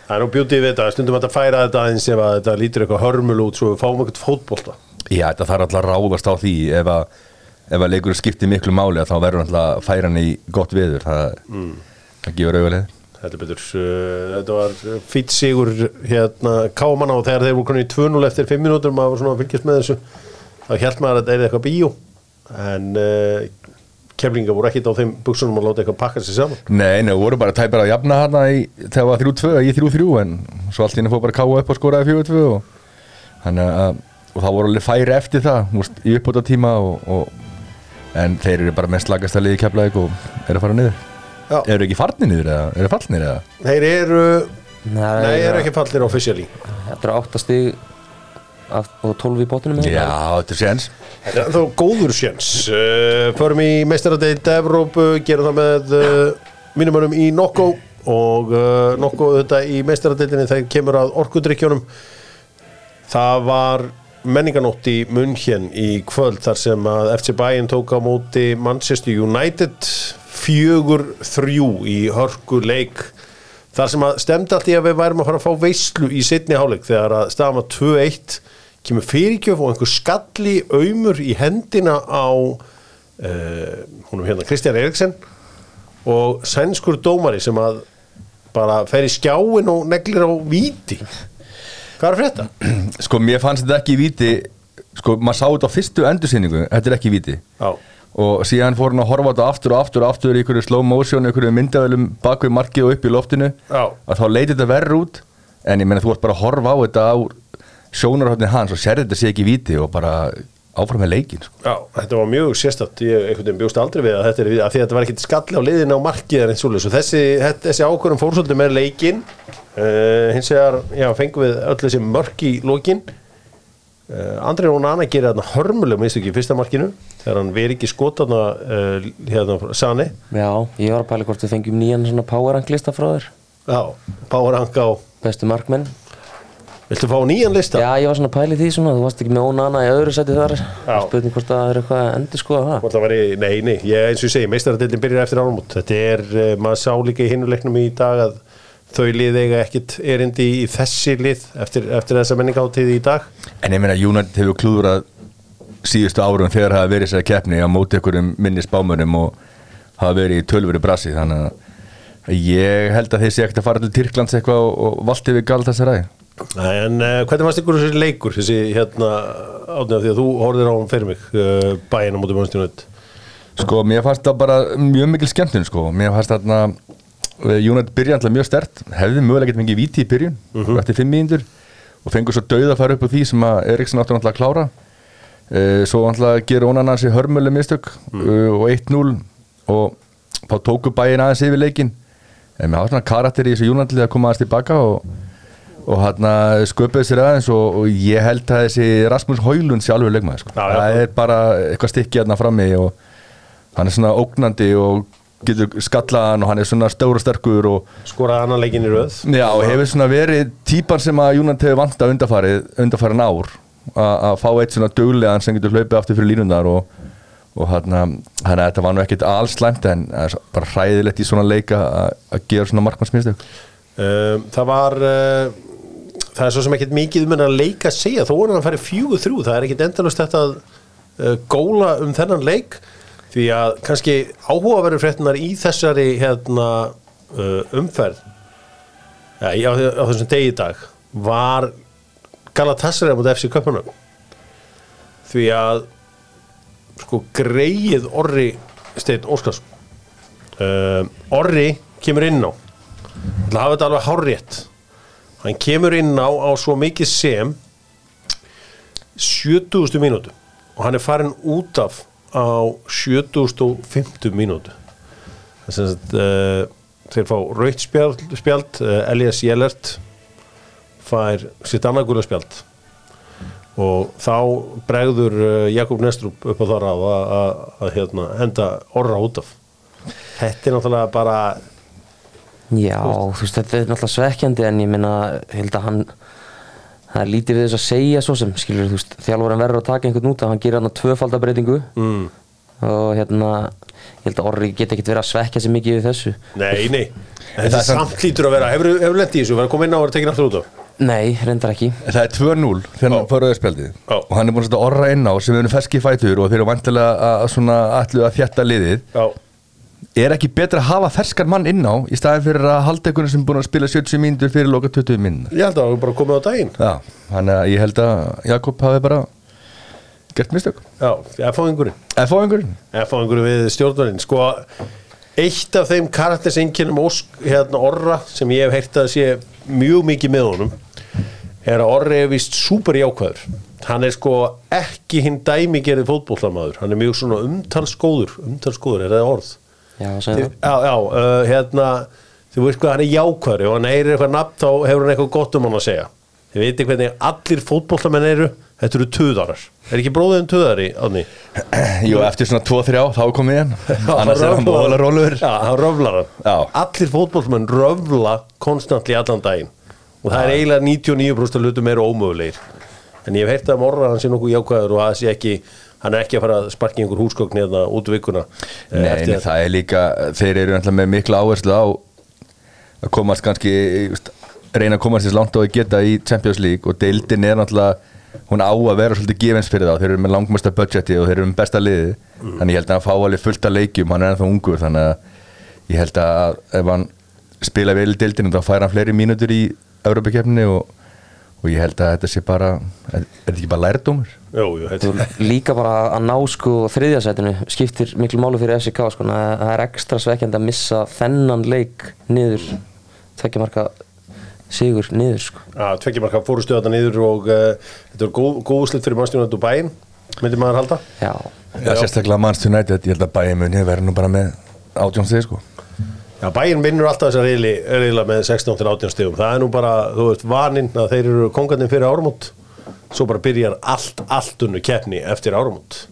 það er nú bjútið við þetta stundum að þetta færa þetta aðeins ef að þetta lítur eitthvað hörmul út svo við fáum eitthvað fótbolta. Já, þetta þarf alltaf að ráðast á því ef að, ef að að það gefur auðvitað Þetta er betur, þetta var fýtt sigur hérna káman á þegar þeir voru konið í 2-0 eftir 5 minútur maður var svona að fylgjast með þessu þá held maður að þetta er eitthvað bíó. En uh, kemlinga voru ekkit á þeim buksunum að láta eitthvað pakka sér saman. Nei, nei, voru bara tæpir að jafna hana í, þegar það var 3-2 í 3-3 en svo allt í henni fór bara að káa upp og skoraði 4-2 og, og það voru alveg færi eftir það múst, í uppbóta tíma og, og, en þeir eru bara með slagast að liði keflaðið og eru að fara niður. Eru ekki farnir niður eða? Eru fallnir eða? Þeir eru, Nei, nei, eru ekki fallir officially. Þetta er 8 stig af- og 12 í bóttunum Já, þetta er séns. Þetta er þá góður sjens uh, Förum í meistaradeild Evrópu gerum það með uh, mínumönum í Nokko og uh, Nokko þetta í meistaradeildinni þegar kemur að orkudrykkjónum það var menninganótt í München í kvöld þar sem að FC Bayern tók á móti Manchester United fjögur þrjú í hörku leik þar sem að stemdi allt í að við værum að fara að fá veislu í setni hálfleik þegar að staðum að 2-1 kemur fyrirgjöf og einhver skalli aumur í hendina á uh, húnum hérna Kristján Eriksen og sænskur dómari sem að bara fer í skjáin og neglir á víti. Hvað er að frétta? Sko, mér fannst þetta ekki í víti. Sko, maður sá þetta á fyrstu endursýningu. Þetta er ekki í víti. Já, og síðan fór hann að horfa þetta aftur og aftur og aftur í einhverju slow motion, einhverju myndaðalum bak við markið og upp í loftinu. Já. að þá leiti þetta verður út en ég meina þú ert bara að horfa á þetta á sjónarhóttni hans og sér þetta sé ekki í víti og bara áfram með leikin sko. já, þetta var mjög sérstætt ég einhvern veginn bjóst aldrei við að þetta er að því að þetta var ekkit skalli á liðin á markið eins og þessi, þessi ákvörðum fór svolítið með leikin uh, hins vegar, já, fengum við öll þessi mörk í lokin uh, Andri Rónana gerir þarna hörmuleg minnst ekki í fyrsta markinu þegar hann veri ekki skotana uh, hérna Sani Já, ég var að pæla hvort við fengjum nýjan svona power rank lista frá þér. Já, Anga á Bestu markmenn. Viltu fá nýjan lista? Já, ég var svona að pæla því svona, þú varst ekki með Ónana í öðru sæti þar. Spurning hvort það er eitthvað að endur skoða það væri, nei, nei, ég eins og ég segi meistaradeildin byrjar eftir áramót. Þetta er, uh, maður sá líka í hinnuleiknum í dag að þau lið eiga ekkit erindi í þessi lið eftir, eftir þessa menningáttíð í dag? En ég meina United hefur klúðrað síðustu árum þegar hafa verið þessari keppni á móti einhverjum minni spámönum og hafa verið í tölvöru brasi þannig að ég held að þeir sé ekkert að fara til Tyrklands eitthvað og, og valti við galt þessari ræði En uh, hvernig fannst ykkur þessi leikur þessi hérna átnið því að þú horfðir á hann fyrir mig uh, bæinn á móti mannstjónut Sko, mér fannst það bara mjög mikil skemmtun sko. Mér fannst þarna uh, United byrja alltaf mjög stert hefði mögulega getið fengið víti í byrjun eftir fimm mínútur og fengur svo dauða að fara upp á því sem að Eriksson áttur alltaf að klára. Uh, svo alltaf gera onan hans í hörmuleg mistök uh, og 1-0 og þá tóku bæinn aðeins yfir leikin en hafa svona karakter í þessu United að koma aðeins tilbaka og og hérna sköpuði sér aðeins og, og ég held að þessi Rasmus Haulund sé alveg leikmaður sko. Það er bara eitthvað stykki hérna frammi og hann er svona ógnandi og getur skallaðan og hann er svona stór og sterkur og skoraði annan leikin í röð. Já, og hefur svona verið típan sem að Júnand hefur vant að undarfarið ár. Að að fá eitt svona duglegan sem getur hlaupið aftur fyrir línundar og, og hérna hérna þetta var nú ekkit alls slæmt en bara hræðilegt í svona leika að, að gera svona markmannsminnstök um, Það var uh, það er svo sem ekkit mikið um hennar að leika að segja. Þó er hann að fara fjögur þrjú það er ekkit endalust þetta að uh, góla um þennan leik því að kannski áhugaverður fréttinar í þessari hérna, uh, umferð ja, á, á þessum degi í dag var Galatasaray mútið FC Köpunum því að sko greið Orri Steinn Óskars uh, Orri kemur inn á Það hafa þetta alveg hárrétt hann kemur inn á á svo mikið sem 70. mínútu og hann er farin út af á 7050 mínútu. Þess að uh, þeir fá rautt spjald, spjald uh, Elias Jellert fær sitt annað gula spjald. Og þá bregður uh, Jakob Nestrup upp á það ráð að, að, að hérna, henda orra út af. Þetta er náttúrulega bara Já, þú veist, þetta er náttúrulega svekkjandi en ég minna, held að hann það er lítið við þess að segja svo sem skilur, þú veist, þjálfur verður að taka einhvern út að hann gerir hann tvöfaldabreitingu mm, og hérna ég held að Orri geti ekkert verið að svekja sig mikið við þessu. Nei, nei. Það þetta er samt- lítur að vera, hefur, hefur lent í þessu? Verður að koma inn á og tekin aftur út af Nei, reyndar ekki. En Það er 2-0 þegar hann fór auðspjaldið Já. og hann er búin að setja orra inn á sem við erum ferski fætur og þeir eru vantilega að, að að þjætta liðið. Já, er ekki betra að hafa ferskar mann inn á í staðin fyrir að halda einhvern sem búin að spila 70 mínútur fyrir loka 20 mínútur? Ég held að það var bara komið á daginn. Já, þannig að ég held að Jakob hafi bara gert mistök. Já, ég fá einhverjum. Eða fá einhverjum? Eða fá einhverju við stjórnverðin sko, eitt af þeim karaktersinkynum hérna Orra sem ég hef heyrt að sé mjög mikið með honum er að Orri er vist súper jákvæður. Hann er sko ekki hinn dæmigerið fótbollamaður, hann er mjög svona umtalsgóður, umtalsgóður, er það orð? Já, segja það. já, já, uh, hérna þú veist hvað hann er jákvæður, ef hann heyrir eitthvað nafn þá hefur hann eitthvað gott um hann að segja. Þið veitir hvernig allir fótbollamenn eru þetta eru tuðarar, er ekki bróðin tuðari ánni? (clears throat) Jú, eftir svona 2-3 þá er komið (laughs) hann annars er hann bóðalega róluður Já, hann röflar hann. Já. Allir fótbollmenn röfla konstantli allan daginn. Og það er eiginlega 99% af hlutum eru ómögulegir. En ég hef heyrt að morra hann sé nokkuð jákvæður og að það sé ekki hann er ekki að fara að sparki einhver húsgögn eða út vikuna eh, Nei, nei, það er líka, þeir eru náttúrulega með mikla áherslu á að komast kannski, reyna að komast þess langt á að geta í Champions League og deildin er náttúrulega, hún á að vera svolítið gefins fyrir þá, þeir eru með langmesta budgeti og þeir eru með besta liði, þannig ég held að hann fá alveg fullt af leikjum, hann er ennþá ungur þannig að ég held að ef hann spila vel í deildinu þá fær hann fleiri mínútur í Európa-kefni og, og ég held að þetta sé bara er er þetta ekki bara lærdómur? Jú, jú, þetta Þú líka bara að ná sko þriðjasætinu skiptir miklu máli fyrir FCK sko, að það er ekstra svekkjandi að missa þennan leik niður tvekja marka sigur niður sko. að tveggjumarka fóru stöðan niður og uh, þetta er góð, góð úrslit fyrir mannstjónat og bæinn myndi maður halda Já, Já, sérstaklega Manchester United, ég held að bæja muni verður nú bara með átjónstegi sko Já, bæinn vinnur alltaf þessa reyli, reyla með 16-18 stegum. Það er nú bara, þú veist, vaninn að þeir eru kongarnir fyrir árumót. Svo bara byrjar allt, allt unnu keppni eftir árumót.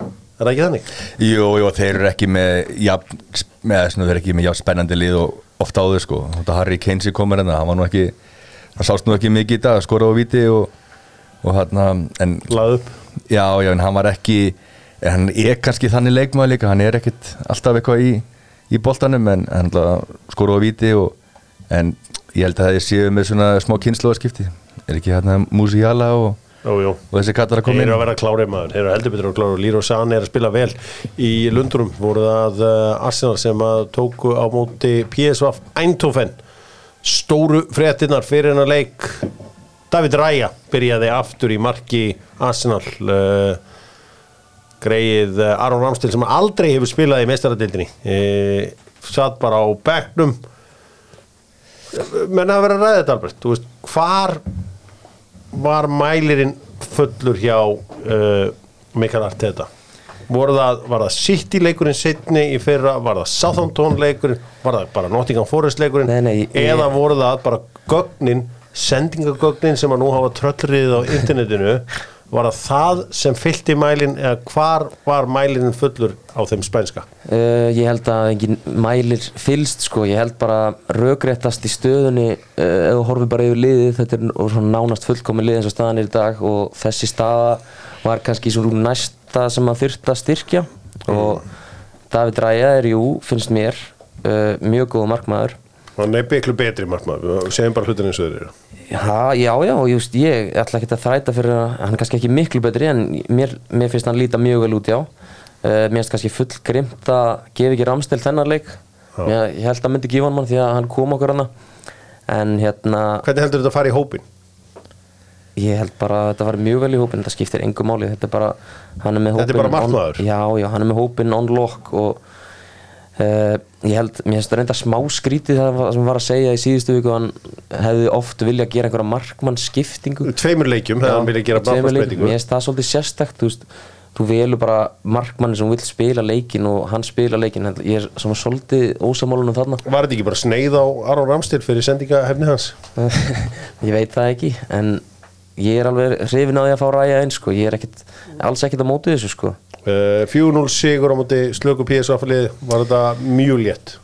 Er það ekki þannig? Jú, jú, þeir eru ekki með jafn, með svona, þeir eru ekki með jafn spennandi lið og oft áður sko, þetta Harry sem komur hérna, hann var nú ekki hann sást nú ekki mikið í dag, skora á viti og, og hann, en Lað upp. já, já, en hann var ekki en hann er kannski þannig leikmaður líka hann er ekkit alltaf eitthvað í í boltanum, en hann skora á viti og, en ég held að það séu með svona smá kynnslóðaskipti er ekki hérna Musiala og, Jú, jú. og þessi kallar að Þeir koma eru inn að vera klárið maður, þeir eru heldur betur að klára og Líró Sani er að spila vel í Lundurum voru það uh, Arsenal sem að tóku á móti PSV Eindhoven. Stóru fréttinnar fyrir hennar leik. David Raya byrjaði aftur í marki Arsenal uh, greið uh, Aron Ramstil sem aldrei hefur spilað í mestaradildinni uh, satt bara á bekknum. Menn að vera þetta Albert, þú veist, hvar var mælirinn fullur hjá uh, Mikael Arteta? Það, var það City leikurinn setni í fyrra, var það Southampton leikurinn, var það bara Nottingham Forest leikurinn? Nei, nei, ég- eða voru það bara gögnin sendingagögnin sem að nú hafa tröllrið á internetinu var það það sem fyllti mælin eða hvar var mælinin fullur á þeim spænska? Uh, ég held að engin mælir fylst sko, ég held bara rökréttast í stöðunni uh, ef þú horfir bara yfir liðið, þetta er svona nánast fullkomin lið eins og staðan er í dag og þessi staða var kannski svo næsta sem að þyrta að styrkja. Og David Ræja er jú, finnst mér uh, mjög góð markmaður. Hann er bygglu betri markmaður, við segjum bara hlutin eins og þeir eru Já, já, já, just ég ætla ekki að þræta fyrir að hann er kannski ekki miklu betri en mér, mér finnst hann líta mjög vel út, já. Uh, mér finnst kannski full grimt að gefa ekki ramstil þennan leik. Mér, ég held að myndi gefa hann mann því að hann kom okkur hana. En hérna, hvernig heldur þetta að fara í hópin? Ég held bara að þetta var mjög vel í hópin, þetta skiptir engu máli, þetta er bara, er Þetta er bara markmaður? on, Já, já, hann er með hópin on lock og uh, ég held, mér finnst það reynda smá skrítið það sem var að segja í síðustu viku, hann hefði oft vilja gera einhverja markmannsskiptingu. Tveimur leikjum, hefði hann vilja gera báðarsbreytingu Mér finnst það svolítið sérstakt, þú veist, þú velur bara markmanni sem vill spila leikin og hann spila leikin, ég er svona svolítið ósamálunum þarna. Var þetta ekki bara sneið á Aron Ramstil fyrir sendingahefni hans? (laughs) ég veit það ekki en ég er alveg hrifin á því að fá ræja einn sko. ég er ekkit, alls ekkert á móti þessu sko. Uh, 4-0 sigur á móti slöku PSV-lið var þetta mjög létt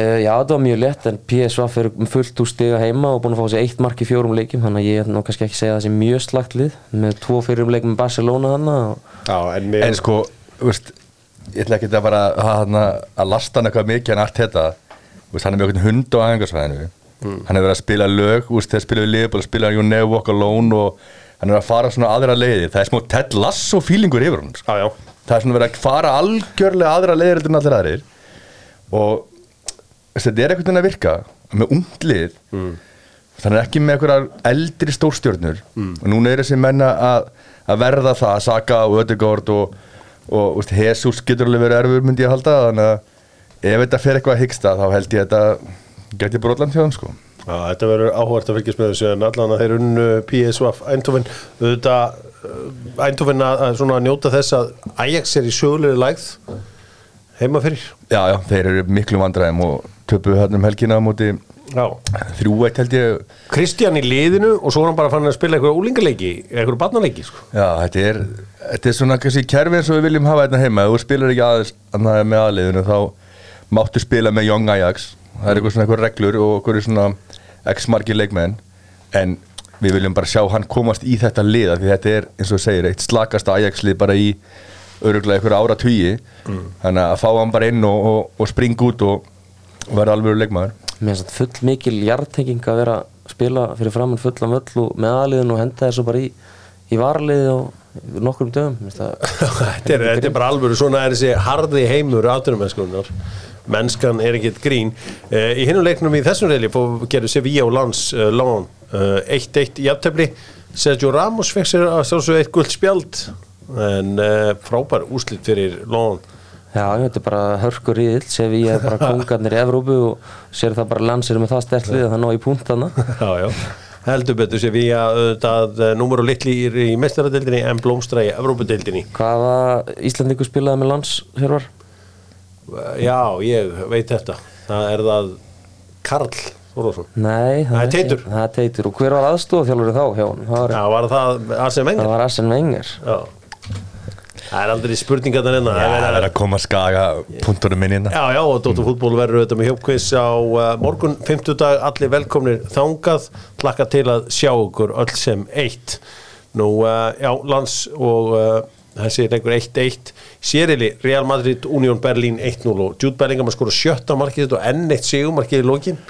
uh, já þetta var mjög létt en PSV er með fullt úr stiga heima og búin að fá sér eitt mark í fjórum leikim þannig að ég er nú kannski ekki segja að það sé mjög slagt lið með tvo fyrrum leikum með Barcelona og... Já, en mér En sko, þú veist, ég ætla ekki að bara að, að lasta hann eitthvað mikið en allt þetta Þú veist, hann er með hund á aðengarsvæðinu Hann er verið að spila lög, þú veist, þegar spila við Liverpool spila You Never Walk Alone og hann er að fara svona aðra leiði. Það er smá Ted Lasso feelingur yfir hann sko. Já, já, Það er svona verið að fara algjörlega aðra leiðir en allir aðrir. Og þetta er einhvern veginn að virka með unglið mm. þannig ekki með einhverjar eldri stórstjörnur. Og núna er þessi menna að, að verða það, Saka og Ödegård og, og veist, Jesus getur alveg verið erfur myndi ég að halda. Þannig að ef þetta fer eitthvað að hyggsta þá held ég að þetta geti brotland hjá þeim sko. Já, þetta verður áhvert að fylgjast með þessu en allan að þeir unnu PSV Eindhoven. Auðvitað uh, Eindhoven að, að svona njóta þess að Ajax er í sögulegri lægð heima fyrir. Já, já, þeir eru miklu vandræðum og töpuðu hérna um helgina á móti Já. þrjú eitt held ég. Kristján í liðinu og svo er hann bara fann að spila eitthvað úlingaleiki, eitthvað barnaleiki sko. Já, þetta er, þetta er svona kannski kerfi eins og við viljum hafa hérna heima. Ef þú spilar ekki aðeins með aðliðinu þá máttu spila með Young Ajax það er eitthvað svona eitthvað reglur og eitthvað svona x margir leikmenn en við viljum bara sjá hann komast í þetta lið af því þetta er eins og segir eitt slakasta Ajax lið bara í öruglega eitthvað ára tugi þannig að fá hann bara inn og, og, og springa út og, og vera alveg leikmaður. Mér finnst þetta full mikil hjartenging að vera að spila fyrir framann fullan völl og með aðliðin og henda þessu bara í, í varliði á nokkrum dögum. (laughs) Þetta, er, þetta er bara alvöru, svona er þessi harði heimur áttunumennskunar mennskan er ekkert grín uh, í hinnum leiknum í þessum reyli gerðu Sevilla og Lans Lán uh, 1-1 í aftöfli Sergio Ramos fekk sér að sjálfsögðu eitt guld spjald en uh, frábær úslit fyrir Lán Já, þetta er bara hörkur íðill, sé við er bara (laughs) kongarnir í Evrópu og sér það bara landsir með það stertlið að það ná í punktana. (laughs) já, já. heldur betur Sevilla auðvitað uh, númur og litli í, í mestaradeildinni en blómstra í Evrópudeildinni Hvaða Íslandingu spilaði með lands, Hjörvar? Uh, já, ég veit þetta það er það Karl Þorvarsson Nei, Það er Teitur. Það er Teitur. Og hver var aðstofþjálfur þá hjá hann? Það var, Já, var það Arsene Wenger? það var Arsene Wenger. Já. Það er aldrei spurningar þarna Já, það er að koma að skaga punktunum minni hérna Já, já, og Dóttur fútból verður auðvitað með hjópkviss á uh, morgun 50 dag, allir velkomnir þangað, hlakka til að sjá okkur öll sem eitt. Nú, uh, já, lands og uh, þessi leikur 1-1, sérili Real Madrid, Union Berlin 1-0 og Jude Bellingham að skora sjötta markið og enn eitt sigumarkið í lokin.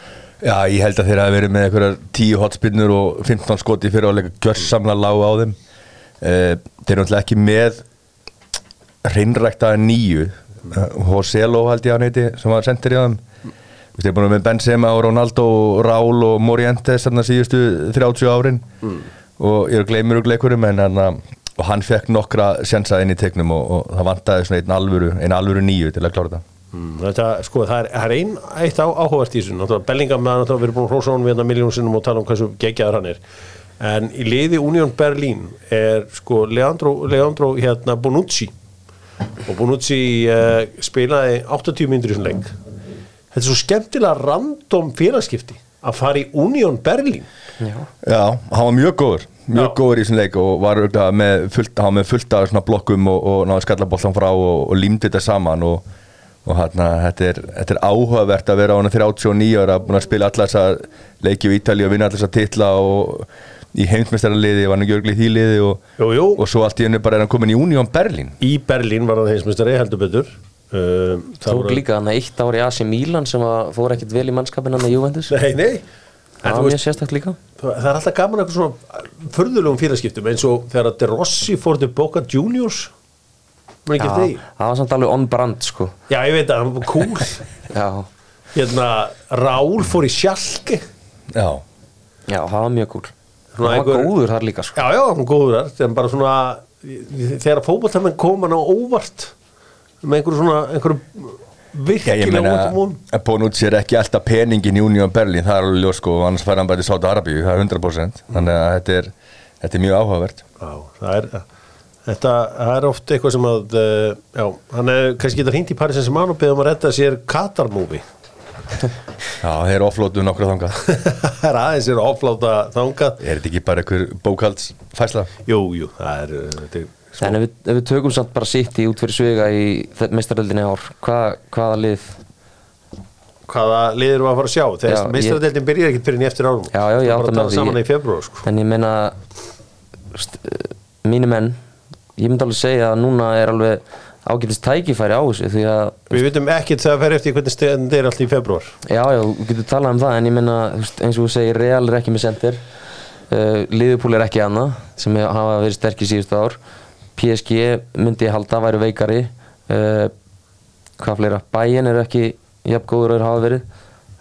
Já, ég held að þeir hafa verið með einhverjar 10 hotspinnur og 15 skoti fyrir að leika gjörsamla lág á þeim. Uh, Þeir eru náttúrulega ekki með hreinræktaða nýju. Hoselo held ég að heiti sem var sendir í þeim Þeir eru búin með Benzema og Ronaldo og Raúl og Morientes þarna síðustu 30 árin. Og ég er gleymur og gleikurum en hann, og hann fekk nokkra sjensa inn í tegnum og, og það vantaði svona einn alvöru, alvöru nýju til að klára þetta. Mm, þetta, sko, það er, það er ein, eitt á, áhugavert í þessu, Bellingham með náttúrulega erum búin honum við þetta miljón sinnum og tala um hversu geggjaður hann er. En í liði Union Berlin er sko Leandro, Leandro hérna Bonucci. Og Bonucci uh, spilaði 80 myndir í svona leik. Þetta er svo skemmtilega random félagskipti að fara í Union Berlin. Já. Já, hann var mjög góður mjög góður í þessum leik og var með fullt, með fullt af svona blokkum og, og náði skallaboltan frá og, og límdi þetta saman og, og hérna, þetta er, þetta er áhugavert að vera á hann 39 ára að spila allar þessar leiki í Ítali og vinna allar þessar titla og í heimsmeistaraliði, var hann ekki örgli í því liði og, Jú, jú. og svo allt í hennu bara er hann komin í Union Berlin í Berlin var hann heimsmyndstari heldur betur uh, Tók voru- líka hann eitt ár í AC Milan sem að fór ekkert vel í mannskapin hann að Juventus. Nei, nei Það var veist, mjög sérstakt líka. Það það er alltaf gaman eitthvað svona förðulegum félagskiptum eins og þegar að De Rossi fór til Boca Juniors Já, eftir því það var samt alveg on brand sko. Já, ég veit að hann var cool Já, hérna, Raúl fór í Sjalke Já, já, það var mjög cool. Hann var einhver- góður þar líka sko. Já, já, hann góður þar sem bara svona þegar fótballtamenn koma hann á óvart með einhverju svona einhverju virkilega mún að Bonucci er ekki alltaf peningin í Union Berlin, það er alveg ljós sko, annars fær hann bara til Sáta Arabíu, það er 100% þannig að þetta er, þetta er mjög áhugavert. Já, það er Þetta það er oft eitthvað sem að uh, já, hann er kannski getur hringt í Paris Saint-Germain og beðið um að redda sér Qatar movie. (laughs) Já, þeir eru offlótu nokkru þangað. (laughs) Það er aðeins er ofláta þangað. Er þetta ekki bara einhver bókaldsfæsla? Jú, jú, það er, uh, þetta er svo, en ef við, ef við tökum samt bara sitt í út fyrir svega í meistaröldinni ár hvað, hvaða lið? Hvaða liður var að fara að sjá? Já, þegar meistaradeildin byrjar ekkert fyrir en eftir árum Já, já, ég átta mig á því. saman í februar sko. en ég meina mínu menn ég myndi alveg segja að núna er alveg ágætist tækifæri á þessu því að við vitum ekkert það fer eftir hvernig stend er allt í februar Já, já, þú getur talað um það en ég veist, eins og þú segir, Real er ekki með center uh, Liverpool er ekki annað sem hafa verið sterkir síðustu ár PSG myndi ég halda væri veikari uh, hvað fleira, Bayern er ekki jafn góður og þeir hafa verið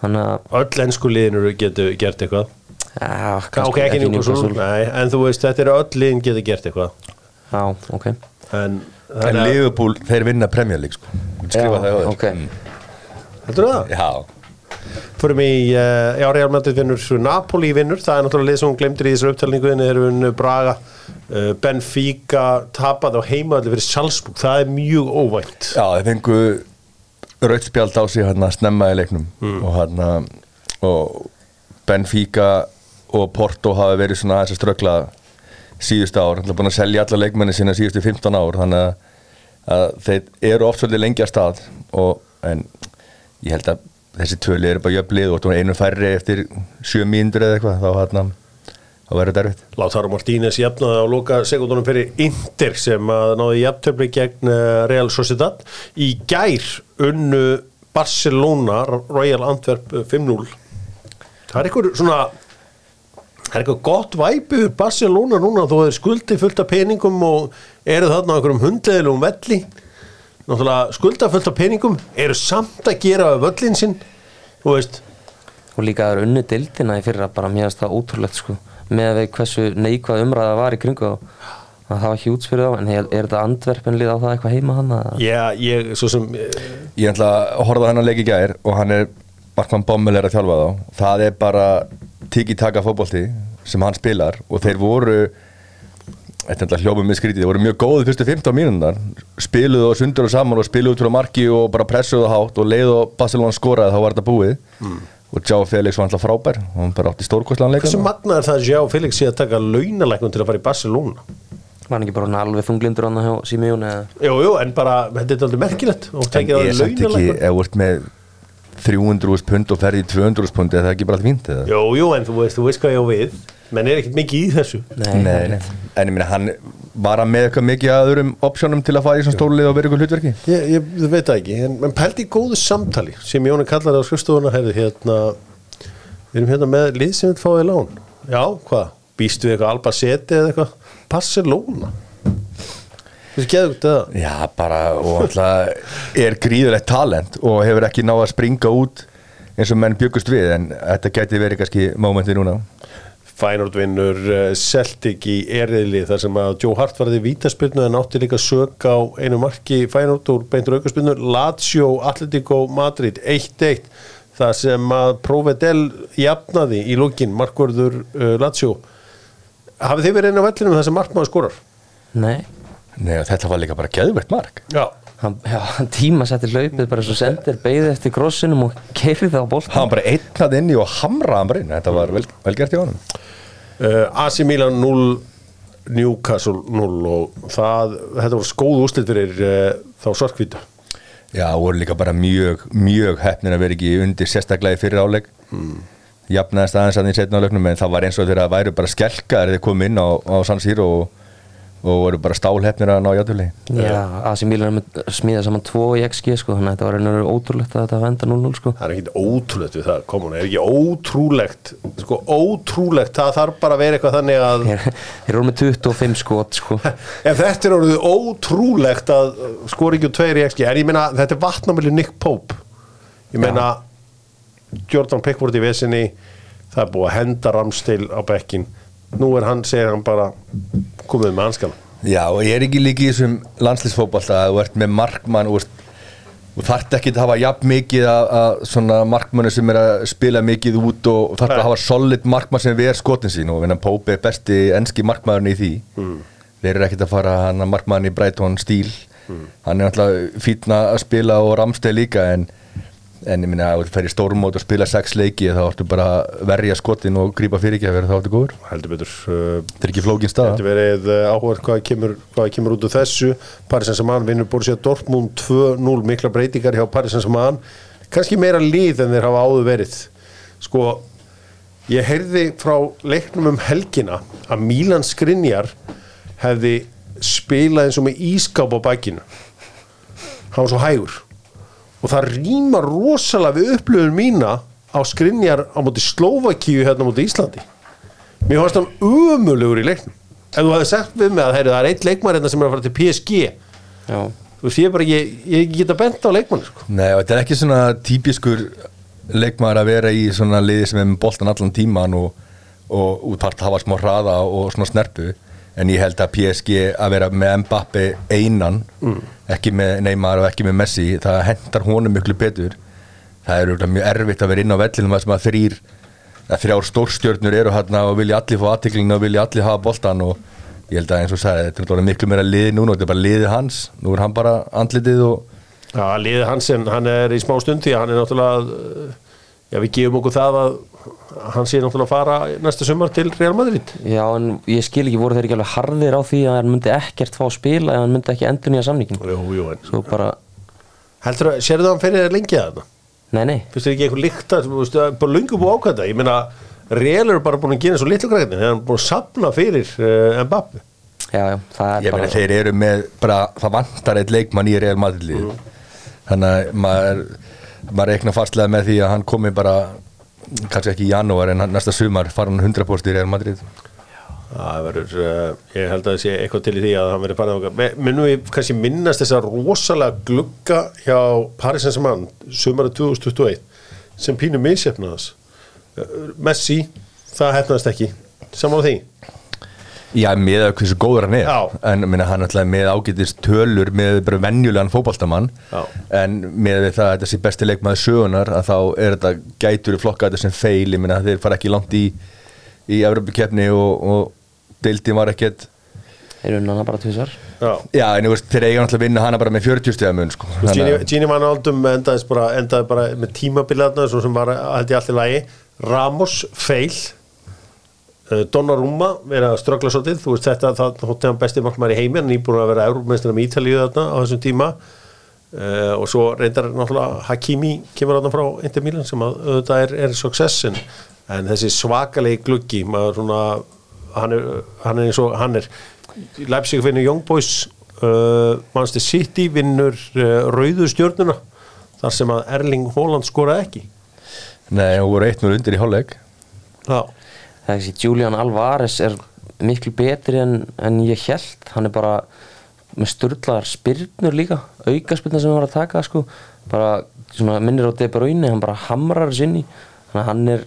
þannig að, öll ennsku liðinur getur gert eitthvað. Já, ok, ekki Newcastle, nei, en þú veist þetta eru öll liðin getur gert eitthvað. Já, ok. En, En að- Liverpool, þeir vinna Premier League sko. Skrifa Já, það á þér. ok. heldur það? Já, Förum í, uh, já, Real Madrid vinnur Napoli vinnur, það er náttúrulega lið sem hún glemtir í þessar upptalningu. Þeir eru unnu Braga uh, Benfica tapað á heimaðli fyrir Salzburg, það er mjög óvænt. Já, þeir fengu rautspjald á sig hérna snemma í leiknum. Og hérna og Benfica og Porto hafa verið svona aðeins að ströggla síðustu ár, hann er búin að selja alla leikmenni sína síðustu 15 ár, þannig að, að þeir eru oft svolítið lengi að stað. Og en ég held að þessi tölu eru bara jöfnlið og einu færri eftir 7 mínútur eða eitthvað, þá hérna þá verður þetta erfitt. Lautaro Martínez jafnaði á loka sekundunum fyrir Inter sem að náði jafntöfli gegn uh, Real Sociedad. Í gær unnu Barcelona Royal Antwerp uh, 5-0 það er eitthvað svona það er eitthvað gott væpi úr Barcelona núna þó þeir skuldi fullt af peningum og eru þarna á einhverjum hundleðilum velli náttúrulega skulda fullt af peningum eru samt að gera völlin sinn þú veist. Og líka það er unnu dildina í fyrra bara mér finnst það ótrúlegt sko með að við hversu neikvað umræða var í kringu að það var hjúts fyrir þá en er, er þetta andverfinlið á það eitthvað heima hann að já, ég, svo sem eh, Ég ætla að horfa á hennar leik í gær og hann er Markmann Bommel er að þjálfa þá. Það er bara tiki-taka fótbolti sem hann spilar og þeir voru þetta er alltaf hljópum með skrítið, þeir voru mjög góðið fyrstu 15 mínúndar spiluðu og sundur og saman og spiluðu út frá marki og bara pressuðu hátt og leið og Barcelona skoraði þá var þetta búið. Og Joe Felix var alltaf frábær. Og hann bara átti stórkostlan leik Hversu magna er það að Sjá Felix sé að taka launalæknum til að fara í Barcelona? var hann ekki bara alveg þunglindur hann hjá Simeon eða? Jú, jú, en bara, þetta er aldrei merkilegt og tekið það ekki, launalæknum. ef þú ert með 300 pund og ferði í 200 pund er það ekki bara allt fínt eða? Jú, jú, en þú veist, þú veist hvað ég á við menn er ekkert mikið í þessu Nei, Nei, nei. En ég meina, hann var hann með eitthvað mikið að öðrum optionum til að fara í svona stórlið og vera ykkur hlutverki? Ég, ég veit það ekki, en, en pældi í góðu samtali sem Jóni kallar á skrifstofuna hefði hérna, við erum hérna með lið sem við fáið lán Já, hvað? Býstu við eitthvað Albacete eða eitthvað? Barcelona Þessi geður þetta Já, bara, og alltaf er gríðulegt talent og hefur ekki náð að springa út eins og menn byggust við en þetta geti verið kannski mómenti núna Fænord vinnur uh, Celtic í erðili þar sem að Joe Hart varði vítaspilnu en átti líka sök á einu marki Fænord úr beintur aukarspilnu Lazio Atletico Madrid 1-1 þar sem að Provedel jafnaði í lókin markvörður uh, Lazio. Hafið þið verið inn á vellinum þar sem markmaður skorar? nei. Nei, þetta var líka bara geðvegt mark. Já hann, hann tíma setti hlaupið bara svo sendir beigði eftir krossinum og keiri það á boltan Hann bara einnað inni og hamraði hann bara inn. Þetta var vel, vel gert í honum. Uh, AC Milan 0 Newcastle 0 og það, þetta var skóð úslit fyrir uh, þá svarkvítu Já, voru líka bara mjög, mjög heppnin að vera ekki undir sérstaklega í fyrir áleik mm. Jafnaðist aðeins að því setna á leiknum en það var eins og þeirra að væru bara skelkaðir þeir komu inn á, á San Siro og, og voru bara stálheppnir að ná játulegi já, Asi Mílan með smíða saman tvo í XG sko þannig að þetta var einhverju ótrúlegt að þetta venda 0-0 sko. Það er ekki ótrúlegt við það, komun, er ekki ótrúlegt, sko ótrúlegt, það þarf bara að vera eitthvað þannig að þeir eru með 25 skot sko. (laughs) Ef þetta er orðið ótrúlegt að skori ekki úr tveir í XG, en ég meina þetta er vatnamili Nick Pope, ég meina Jordan Pickford í vesinni, það er búið að henda Ramstil á bekkin, nú er hann, segir hann bara komið með hanskana Já, og ég er ekki líka í þessum landslýsfótbolta að þú ert með markmann og þú þarft ekki að hafa jafn mikið að, markmannu sem er að spila mikið út og þarft Nei. að hafa solid markmann sem ver skotin sín og vinna Pópi er besti enski markmann í því mm. þeir eru ekkert að fara hann að markmann í Brighton stíl hann er alltaf fítna að spila og ramsteg líka en, en ég minna að þú í stórmót og spila sex leiki þá ertu bara að verja skotin og grípa fyrir ekki að vera þá ertu góður? Heldur betur uh, þetta er ekki flókin staða. Þetta verið áhverð hvað kemur, hvað kemur út úr þessu. Paris Saint-Germain vinnur Borussia Dortmund 2-0 mikla breytingar hjá Paris Saint-Germain. Kannski meira líð en þeir hafa áður verið. Sko ég heyrði frá leiknum um helgina að Milan Skrinjar hefði spilað eins og með ískáp á bakinu. Hann var svo hægur og það rýmar rosalega við upplöfun mína á Skrinjar á móti Slovakíu hérna á móti Íslandi. Mér fannst hann umulugur í leiknum. Ef þú hefði sagt við mig að heyri, það er eitt leikmar hérna sem er að fara til PSG Já, Þú ég bara, ég, ég geta bent á leikmann sko. Nei, og þetta er ekki svona típiskur leikmaður að vera í svona liði sem er með boltan allan tíman og, og útvart hafa smá hraða og svona snerpu en ég held að PSG að vera með Mbappe einan ekki með Neymar og ekki með Messi það hendar honum miklu betur. Það er mjög erfitt að vera inn á vellinum að þrýr að þrjár stórstjörnur eru hérna og vilja allir fá aðtiklingna og vilja allir hafa boltan og ég held að eins og sagði, þetta er miklu meira liði núna þetta er bara liði hans, nú er hann bara andlitið og Já, liðið Hansen, hann er í smá stund því að hann er náttúrulega Já, við gefum okkur það að hann sé náttúrulega að fara næsta sumar til Real Madrid. Já en ég skil ekki voru þeir ekki alveg harðir á því að hann myndi ekkert fá að spila eða hann myndi ekki endur nýja samningin Jú, jú, en bara, Heldur að, sérðu það hann fyrir þér lengi að þarna? nei nei. Þér ekki eitthvað líkt að, þú veist, það er bara lungu búið ákvæða Ég meina, Real eru bara búin að gera svo litlu græðin þegar hann búin að sapna fyrir uh, Mbappe Já, já, það er Ég bara meina þeir eru með bara, það vantar eitt leikmann í Real Madrid. Mm. þannig að maður maður reikna fastlega með því að hann komi bara kannski ekki í janúar en næsta sumar fara hann 100% í Real Madrid verður, uh, ég held að það sé eitthvað til í því að hann verður farið okkar. Minnum við kannski minnast þessa rosalega glugga hjá Paris Saint-Germain sumarið 2021 sem pínu misjefnaðas. Uh, Messi, það hefnaðast ekki. Saman á því. Já, með að hversu góður hann er Já. en minna, hann er með ágætist tölur með bara venjulegan fótboltamann Já. en með við það að þetta sé besti leikmaður sögunar að þá er þetta gætur í flokka þetta sem feil, ég minna þeir fara ekki langt í í Evropakeppni og, og deildin var ekkert Þeir unna hana bara tvisar Já. Já, en þú veist, þeir eiga náttúrulega að vinna hana bara með 40 stegar mun sko. Gini, að- Van Aldum endaði bara, endaði bara með tímabilaðna svo sem var held ég allir lagi Ramos, feil Donnarumma verið að ströggla svolítið. Þú veist þetta, það hótti hann besti markmaður í heimi. Hann er nýbúin að vera Európmeistar með Ítalíu þarna á þessum tíma. Uh, og svo reyndar náttúrulega Hakimi kemur þarna frá Inter Milan sem að auðvitað er, er success en, þessi svakalegi gluggi maður svona hann er, hann er eins og hann er. Leipzig vinnur Young Boys uh, Manchester City vinnur uh, Rauðu stjörnuna þar sem að Erling Haaland skoraði ekki. Nei, og voru 1-0 undir í hálfleik. Já, Það er þessi Julian Alvarez er miklu betri en, en ég held hann er bara með sturlaðar spyrnur líka aukaspyrna sem hann var að taka sko. bara svona, minnir á De Bruyne hann bara hamrar í. Þannig að hann er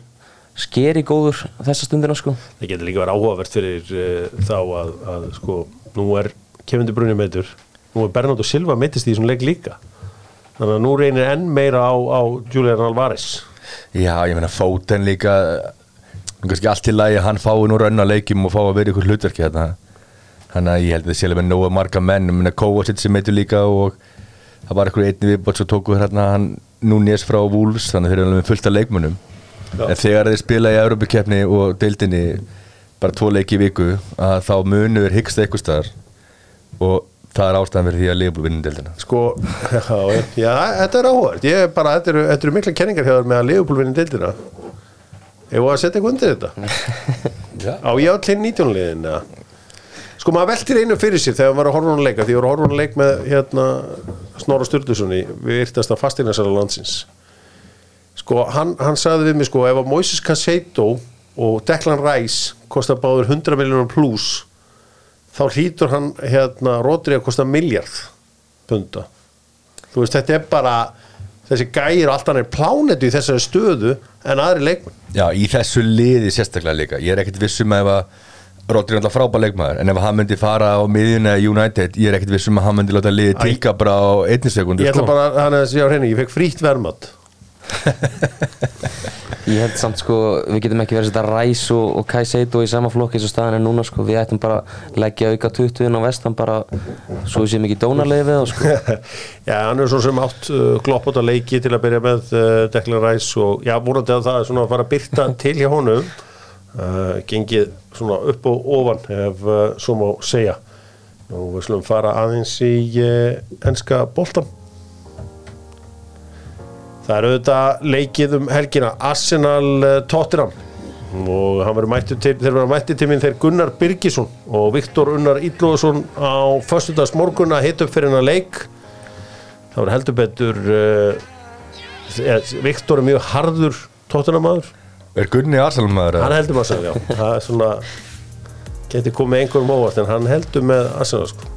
skeri góður þessa stundina sko. það getur líka verið áhugavert fyrir uh, þá að, að sko, nú er Kevin De Bruyne meitur nú er Bernardo Silva meitist í þessum leik líka. Þannig að nú reynir enn meira á, á Julian Alvarez. Já, ég meina Fóten líka kannski allt í lagi að hann fái nú raun að leikjum og fá að vera ykkur hlutverki þetta þannig að ég held að það sé alveg með nóga marga menn. Meina Kovacic sem meitur líka og það var eitthvað einni viðbót svo tóku hérna hann Núnes frá Wolves þannig að þeir eru alveg fullt af leikmunum Já. en þegar þeir spila í Európa-keppni og deildinni bara tvo leiki í viku að þá munur hyggst eitthvað staðar. Og það er ástæðan fyrir því að Liverpool vinnur deildina. Sko, (laughs) já, já, þetta er áhugavert ég er bara, þetta eru, þetta eru mikla kenningar hjá þér með að Leopold vinni deildina Ef að setja eitthvað undir þetta (laughs) Já. Á ég til 19 liðin eða? Sko maður veltir einu fyrir sér þegar maður er að horfa á hann leika því ég var að horfa á hann leik með hérna, Snorra Sturlussoni við yrtast að fasteignarsala landsins Sko hann, hann sagði við mig sko ef að Moises Casado og Declan Rice kostar báður 100 miljonar pluss þá hlýtur hann hérna Rodri að kosta miljard punda þú veist þetta er bara þessi gæir og allt hann er plánetu í þessari stöðu en aðri leikmenn Já, í þessu liði sérstaklega líka ég er ekkert vissum ef að Rodri er alltaf frábær leikmaður en ef hann myndi fara á miðjuna United ég er ekkert vissum að hann myndi láta liði tilka bara á einni sekundu Ég ætla sko. bara, hann er að segja á hreinu, ég fekk frítt verðmat Ég held samt sko, við getum ekki verið að setja Ræs og, og Kai Seito í sama flokk eins og staðan er núna sko, við ættum bara að leggja auka 20 inn á vestan bara svo við séum ekki dónarlega við það sko. (laughs) Já, hann er svo sem átt uh, gloppóta leiki til að byrja með uh, Declan Rice og já, vorandi að það er svona að fara að byrta (laughs) til hjá honum uh, gengið svona upp og ofan ef uh, svo má segja. Nú við slum fara aðeins í uh, enska boltan Það er auðvitað leikið um helgina. Arsenal uh, Tottenham. Og hann verður mættur til, þeir verður mættir til minn þeir Gunnar Birgisson og Viktor Unnar Íllóðsson á föstudags morgun að hita upp fyrir hennar leik. Það verður heldur betur uh, Viktor er mjög harður tóttunamaður, Er Gunni Arsenal maður? hann heldur maður já, það er svona geti komið einhverjum óvart en hann heldur með Arsenal sko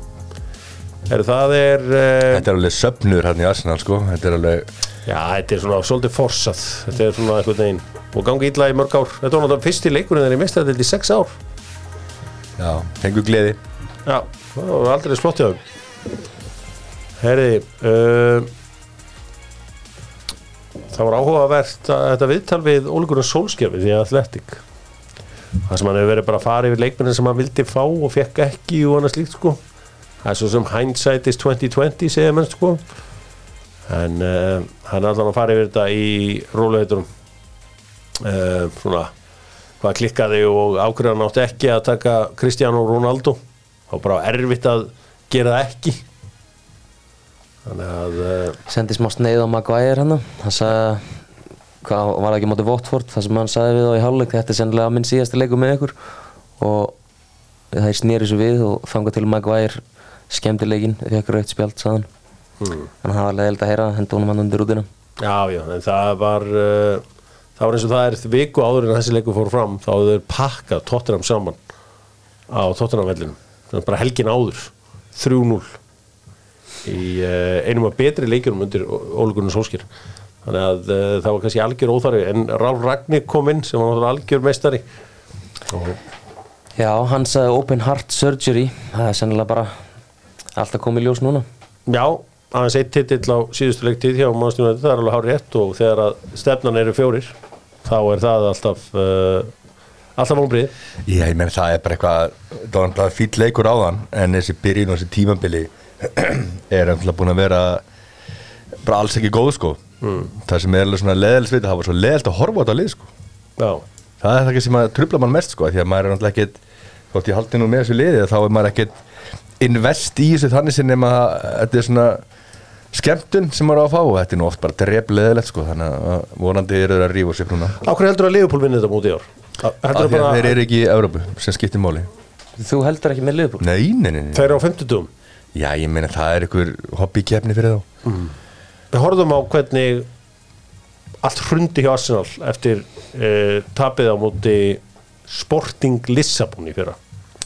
Heru, það er uh, Þetta er alveg söpnur hann í Arsenal sko. Þetta er alveg já, þetta er svona svolítið forsað. Þetta er svona eitthvað neginn og gangi illa í mörg ár. Þetta var náttúrulega fyrsti leikurinn þegar ég mistaði þetta í sex ár. Já, hengur gleði. Já, það var aldrei slott hjá þeim. Herri uh, Það var áhugavert að þetta viðtal við Ólgurinn Solskjörfi því að Athletic. Það sem hann hefur verið bara að fara yfir leikmennin sem hann vildi fá og fekk ekki og annað slíkt sko það er svo sem hindsight is 2020 segja menn sko. En uh, hann er alltaf að fara yfir þetta í róluheiturum uh, svona hvað klikkaði og ákveðan átti ekki að taka Cristiano Ronaldo. Þá bara erfitt að gera það ekki. Þannig að uh, sendi smá sneið á Maguire hann hann sagði hvað var það ekki mótið Votford það sem hann sagði við á í hálfleik þetta er sennilega minn síðasti leikur með ykkur. Og það snýri svo við og þangað til Maguire skemmti leikin fekk rautt spjald sagðan hmm. en það var leiðilegt að heyra henda honum hann undir útina já, já, en það var uh, það var eins og það er viku áður en þessi leikur fór fram þá þeir pakkað Tottenham saman á Tottenham vellinum þannig bara helgin áður 3-0 í uh, einum af betri leikjunum undir Ólugunum Solskjör þannig að uh, það var kannski algjör óþarfi en Rálf Ragnir kom inn sem var náttúrulega algjör meistari. Og Já, hann sagði open heart surgery það er sennilega bara alltaf komið ljós núna. Já, aðeins eitt titill á síðustu leiktið hjá mannstjónu það er alveg hár rétt og þegar að stefnan eru fjórir þá er það alltaf uh, alltaf vonbrið Já, ég menn það er bara eitthvað Það var bara fýll leikur á þann En þessi byrjun og þessi tímabili (clears throat) Er alltaf búin að vera Bara alls ekki góð sko. Mm. Það sem er alveg svona leðilis við Það var svo leðilt að horfa á þetta lið sko. Já, Það er það ekki sem að trubla mann mest sko Því að maður er alltaf ekkit Þótt ég haldi nú með þessu liði Þá er maður ekkit invest í þessu þannig sem nema Þetta er svona skemmtun sem maður á að fá og þetta er nú oft bara dref leðilegt sko þannig að vonandi eru þeir að rífa sér núna á hverju heldur að Leopold vinni þetta múti í ár? af Heldur því að bara þeir eru ekki í Európu sem skiptir máli Þú heldur ekki með liðbúl? Nei, nei, nei, nei. Þeir eru á 50 Já, ég meina það er einhver hobbykefni fyrir þá Við horfðum á hvernig allt hrundi hjá Arsenal eftir uh, tapið á móti Sporting Lissabon í fyrra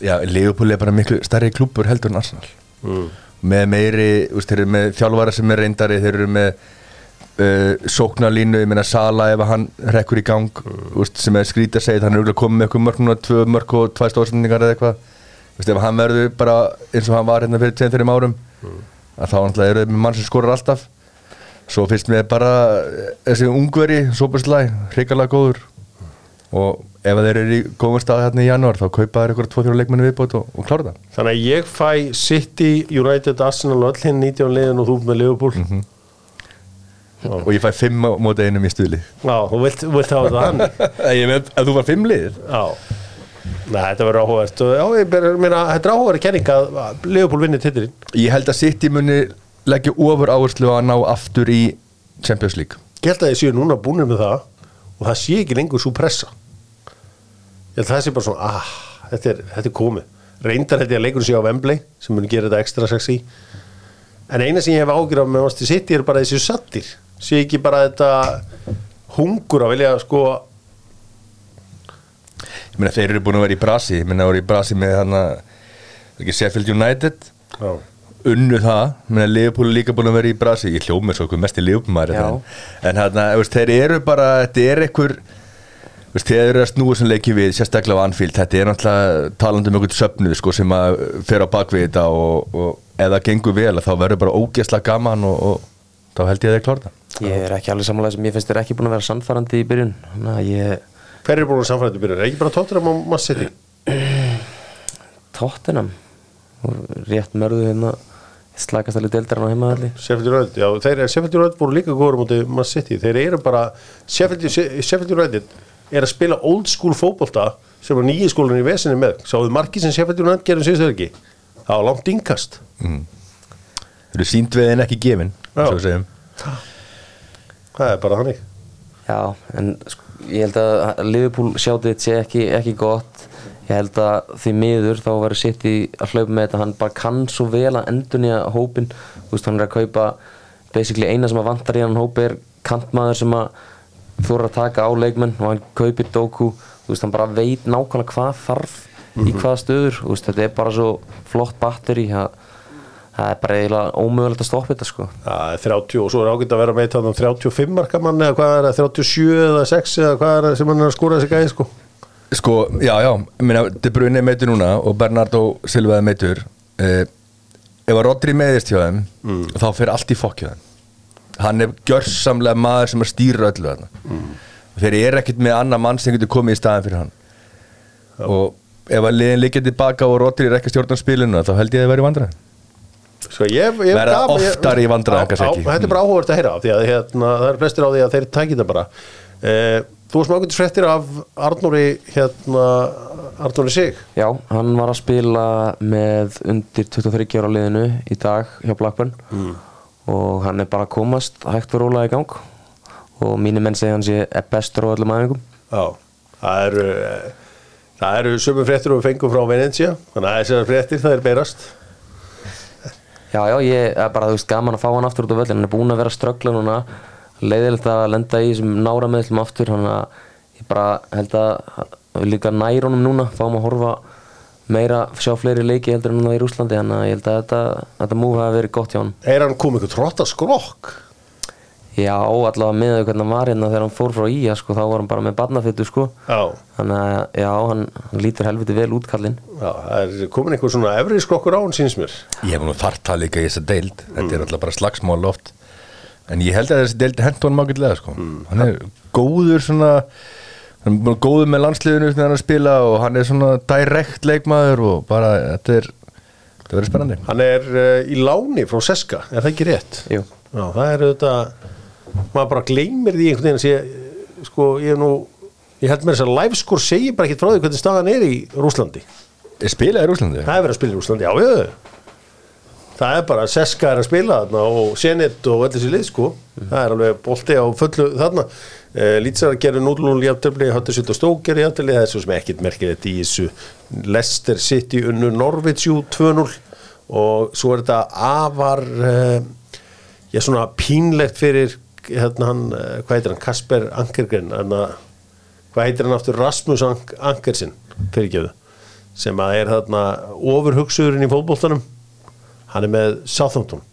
Já, Leopold er bara miklu stærri klúpur heldur en Arsenal. Mm. með meiri, úst, þeir eru með þjálfara sem er reyndari, þeir eru með uh, sóknarlínu, ég meina Sala ef hann rekkur í gang úst, sem er skrítið að segja, hann er auðvitað komið með eitthvað mörg núna, tvö mörg og tvær stóðsendingar eða eitthvað. Ef hann verður bara eins og hann var hérna fyrir 10-3 árum að þá náttúrulega eru þeir með mann sem skorur alltaf. Svo finnst mér bara eh, þessi ungveri, Soberslæ, hrikalega góður. Og ef þeir eru í góðum stað hérna í janúar þá kaupa þeir ykkur 2-3 leikmenni viðbót og, og klára það. Þannig að ég fæ City, United, Arsenal og öll hinn 19 liðin og þú með Leopold og ég fæ 5 á móti einum í stuðli. Já, þú vilt, vilt hafa þetta hann (laughs) ég veit að þú var 5 liðir Já. Nei, þetta verður áhugavert. Og já, ég meina, þetta er áhugavert kenning að að Leopold vinni titilinn. Ég held að City muni leggja ofur áherslu að ná aftur í Champions League. Ég held að ég séu núna búinir með það og það sé ekki lengur svo pressa Ég held að það sé bara svona ah, þetta er, þetta er komið. Reyndar þetta að leikur sé á Wembley sem mun gera þetta ekstra sexy. En eina sem ég hef ágjur af með Manchester City er bara þessi sattir. Sé ekki bara þetta hungur að vilja sko ég meina þeir eru búin að vera í Brasi. Ég meina voru í Brasi með hann ekki Sheffield United? Já, unnu það, ég meina Liverpool er líka búin að vera í Brasi. Ég hljóð mér svo okkur mest í Liverpool maður Já. en, en hann, þeir eru bara þetta er einhver veist, þegar þeir eru að snúa sem leiki við sérstaklega á Anfield, þetta er náttúrulega talandi um einhvern söfnuð sko, sem að fer á bakvið þetta og, og ef það gengur vel þá verður bara ógeðslega gaman og, og þá held ég að þeir klára það Ég er ekki alveg samanlega sem ég finnst þér ekki búin að vera sannfærandi í byrjun. Þannig að ég Hver er búin að samfæða byrjar? Er ekki bara Tottenham og Man City? (clears throat) Tottenham. Rétt mörðu hérna. Slækast alveg deildar hann á heimaðalli Sheffield United, já, Sheffield United voru líka góður mútið Man City, þeir eru bara Sheffield, Sheffield United er að spila old school fótbolta sem var nýji skólan í vesinni með. Sáðu marki sem Sheffield United gerum síðust ekki það var langt innkast. Þeir eru síndveðin ekki gefin Já. svo við segjum það er bara þannig. Já, en sko, ég held að Liverpool sjátið sé ekki, ekki gott. Ég held að því miður þá verður sitt í að hlaupa með þetta. Hann bara kann svo vel að endunja hópin þú veist, hann er að kaupa basically eina sem að vantar í hann hópi er kantmaður sem að þóra að taka á leikmenn og hann kaupir Doku. Þú veist, hann bara veit nákvæmlega hvað þarf í hvaða stöður, þú veist, þetta er bara svo flott batteri. Að það er bara eiginlega ómögulegt að stoppa þetta sko. Það er 30 og svo er ágætt að vera með þannig 35 marka mann eða hvað er það 37 eða 6 eða hvað er það sem hann er að skóra þessi gæði sko? Sko, já, já, ég meina, De Bruyne meitur núna og Bernardo Silva er meitur eh, ef að Rodri meðist hjá þeim þá fer allt í fokk hjá þeim hann er gjörsamlega maður sem er stýra öllu þarna. Mm. þeir eru ekkert með annar mann sem getur komið í staðin fyrir hann. Og ef að liðin liggja tilbaka og Rodri er ekki að stjórna spilinu þá held ég að það væri vandræð Sko ég, ég Verða oftar í Á- á- ekki. Þetta er bara áhugavert að heyra af því að hérna, það er flestir á því að þeir tækir það bara. Eh, Þú varst mákvæmt fréttir af Arnóri hérna, Arnóri Sig. Já, hann var að spila með undir 23 ára liðinu í dag hjá Blackburn og hann er bara að komast hægt rólega í gang. Og mínir menn segja hann sé er bestur á öllum æfingum. Já, það eru eh, það eru sömu fréttir og við fengum frá Venencia þannig að þessar fréttir það er beirast. Já, já, ég er bara, þú veist, gaman að fá hann aftur út á völlin hann er búinn að vera ströggla núna. Leiðilegt að lenda í þessum nára meðlum aftur. Hann að ég bara held að við líka nær honum núna. Fáum að horfa meira, sjá fleiri leiki heldur en núna í Rúslandi hann að ég held að þetta, þetta múi hafi verið gott hjá hann Er hann komið eitthvað trótt skrokk? Já, allavega með þau hvernig hann var hérna þegar hann fór frá Ía, sko, þá var hann bara með barnafittu, sko. Þannig að, já, hann, hann lítur helviti vel út kallinn. já, það er komin eitthvað svona efri skrokkur á hann síns mér ég hef nú þart það líka í þessa deild þetta er alltaf bara slagsmál oft en ég held að þessi deild ágætlega sko. hann er góður svona hann er góður með landsliðinu þegar hann er að spila og hann er svona direkt leikmaður og bara þetta er þetta verður spennandi Hann er uh, í láni frá Seska, er það ekki rétt? Jú. Já, það er auðvitað maður bara gleymir því einhvern veginn að sé sko, ég er nú ég held mér þess að livescore segir bara ekki frá því hvernig staðan er í Rúslandi er spilaði í Rúslandi? það er verið að spila í Rúslandi, já, já það er bara Seska er að spila þarna og Senit og allir sér lið sko það er alveg bolti á fullu þarna uh, Lítsar gerir 0-0 í aftöfli Hattusut og Stók gerir í aftöfli það er svo sem ekkit merkilegt í þessu. Leicester City unnu Norvitsjú 2-0 og svo er þetta afar uh, já svona pínlegt fyrir hérna hann, uh, hvað heitir hann? Kasper Ankergren hana, hvað heitir hann aftur? Rasmus Ank Ankersen fyrirgjöðu sem að er þarna ofurhugsuðurinn í fótboltanum. Hann er með Southampton.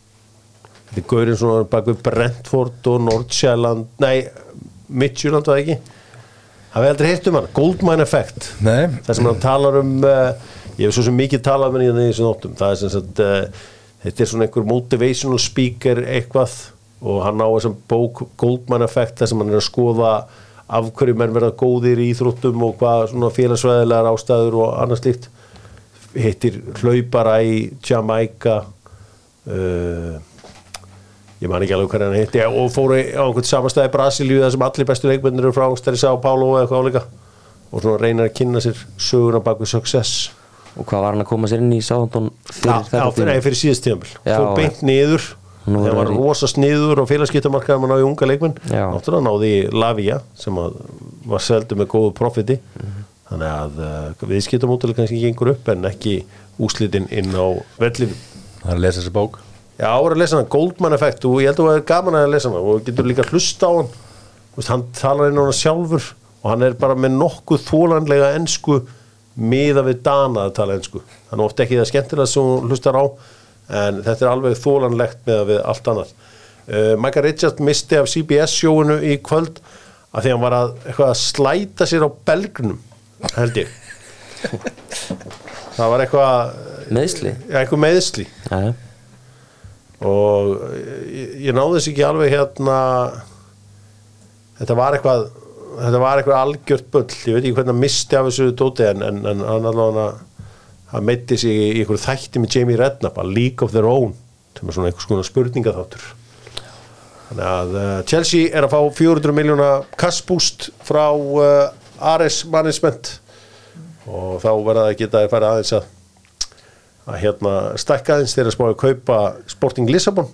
Þetta er gaurinn svona bak við Brentford og Nordsjælland nei, Midtjylland var það ekki? Hafið aldrei heyrt um hann, Goldmine Effect. Nei. það sem hann talar um uh, ég hef svo sem mikið talað með í þessum nóttum það er sem sagt uh, þetta er svona einhver motivational speaker eitthvað og hann á þessum bók Goldmine Effect þar sem hann er að skoða af hverju menn verða góðir í íþróttum og hvað svona félagsvæðilegar ástæður og annað slíkt. Hittir hlaupara í Jamaica uh, ég man ekki alveg hvernig hann hitti. Og fóru á einhvern samastæði í Brasilíu þar sem allir bestu leikmennir eru frá stærri Sá Pálo og eitthvað álíka. Og svona reynir að kynna sér söguna bak við success. Og hvað var hann að koma sér inn í Sáðantón Já, fyrir já, þetta fyrir, nei, fyrir síðast Já, fór beint niður. Er var hann í- rosa sniður og félagskiptamarkaðum að ná í unga leikmenn. Já. náttúrulega náði Lavia sem að var seldu með góðu profiti. Mhm. þannig að uh, viðskiptamótileg kannski gengur upp en ekki úslitin inn á vellinu það er að lesa þessi bók Já, ára að lesa hana, Goldman Effect og ég held að það er gaman að lesa hana og getur líka hlusta á hann. Vist, hann talar inn á hana sjálfur og hann er bara með nokkuð þólanlega ensku miða við Dana að tala ensku. Hann er ofta ekki það skemmtilega sem hún hlustar á en þetta er alveg þólanlegt með við allt annað. Uh, Michael Richards misti af CBS sjóinu í kvöld að því að hann var að, að slæta sér á belgnum held ég. (laughs) Það var eitthvað Meðsli eitthvað meðsli. Og ég, ég náði þess ekki alveg hérna þetta var eitthvað þetta var eitthvað algjört bull. Ég veit ekki hvernig hann misti af þessu dóti en, en, en hann allavega hann meitti sig í einhverju þætti með Jamie Redknapp að League of Their Own sem er svona einhvers konar spurningaþáttur. Þannig að uh, Chelsea er að fá 400 miljóna kassbúst frá uh, Ares Management. Og þá verða það að geta að fara aðeins að að hérna stækka aðeins þegar spáði að kaupa Sporting Lissabon.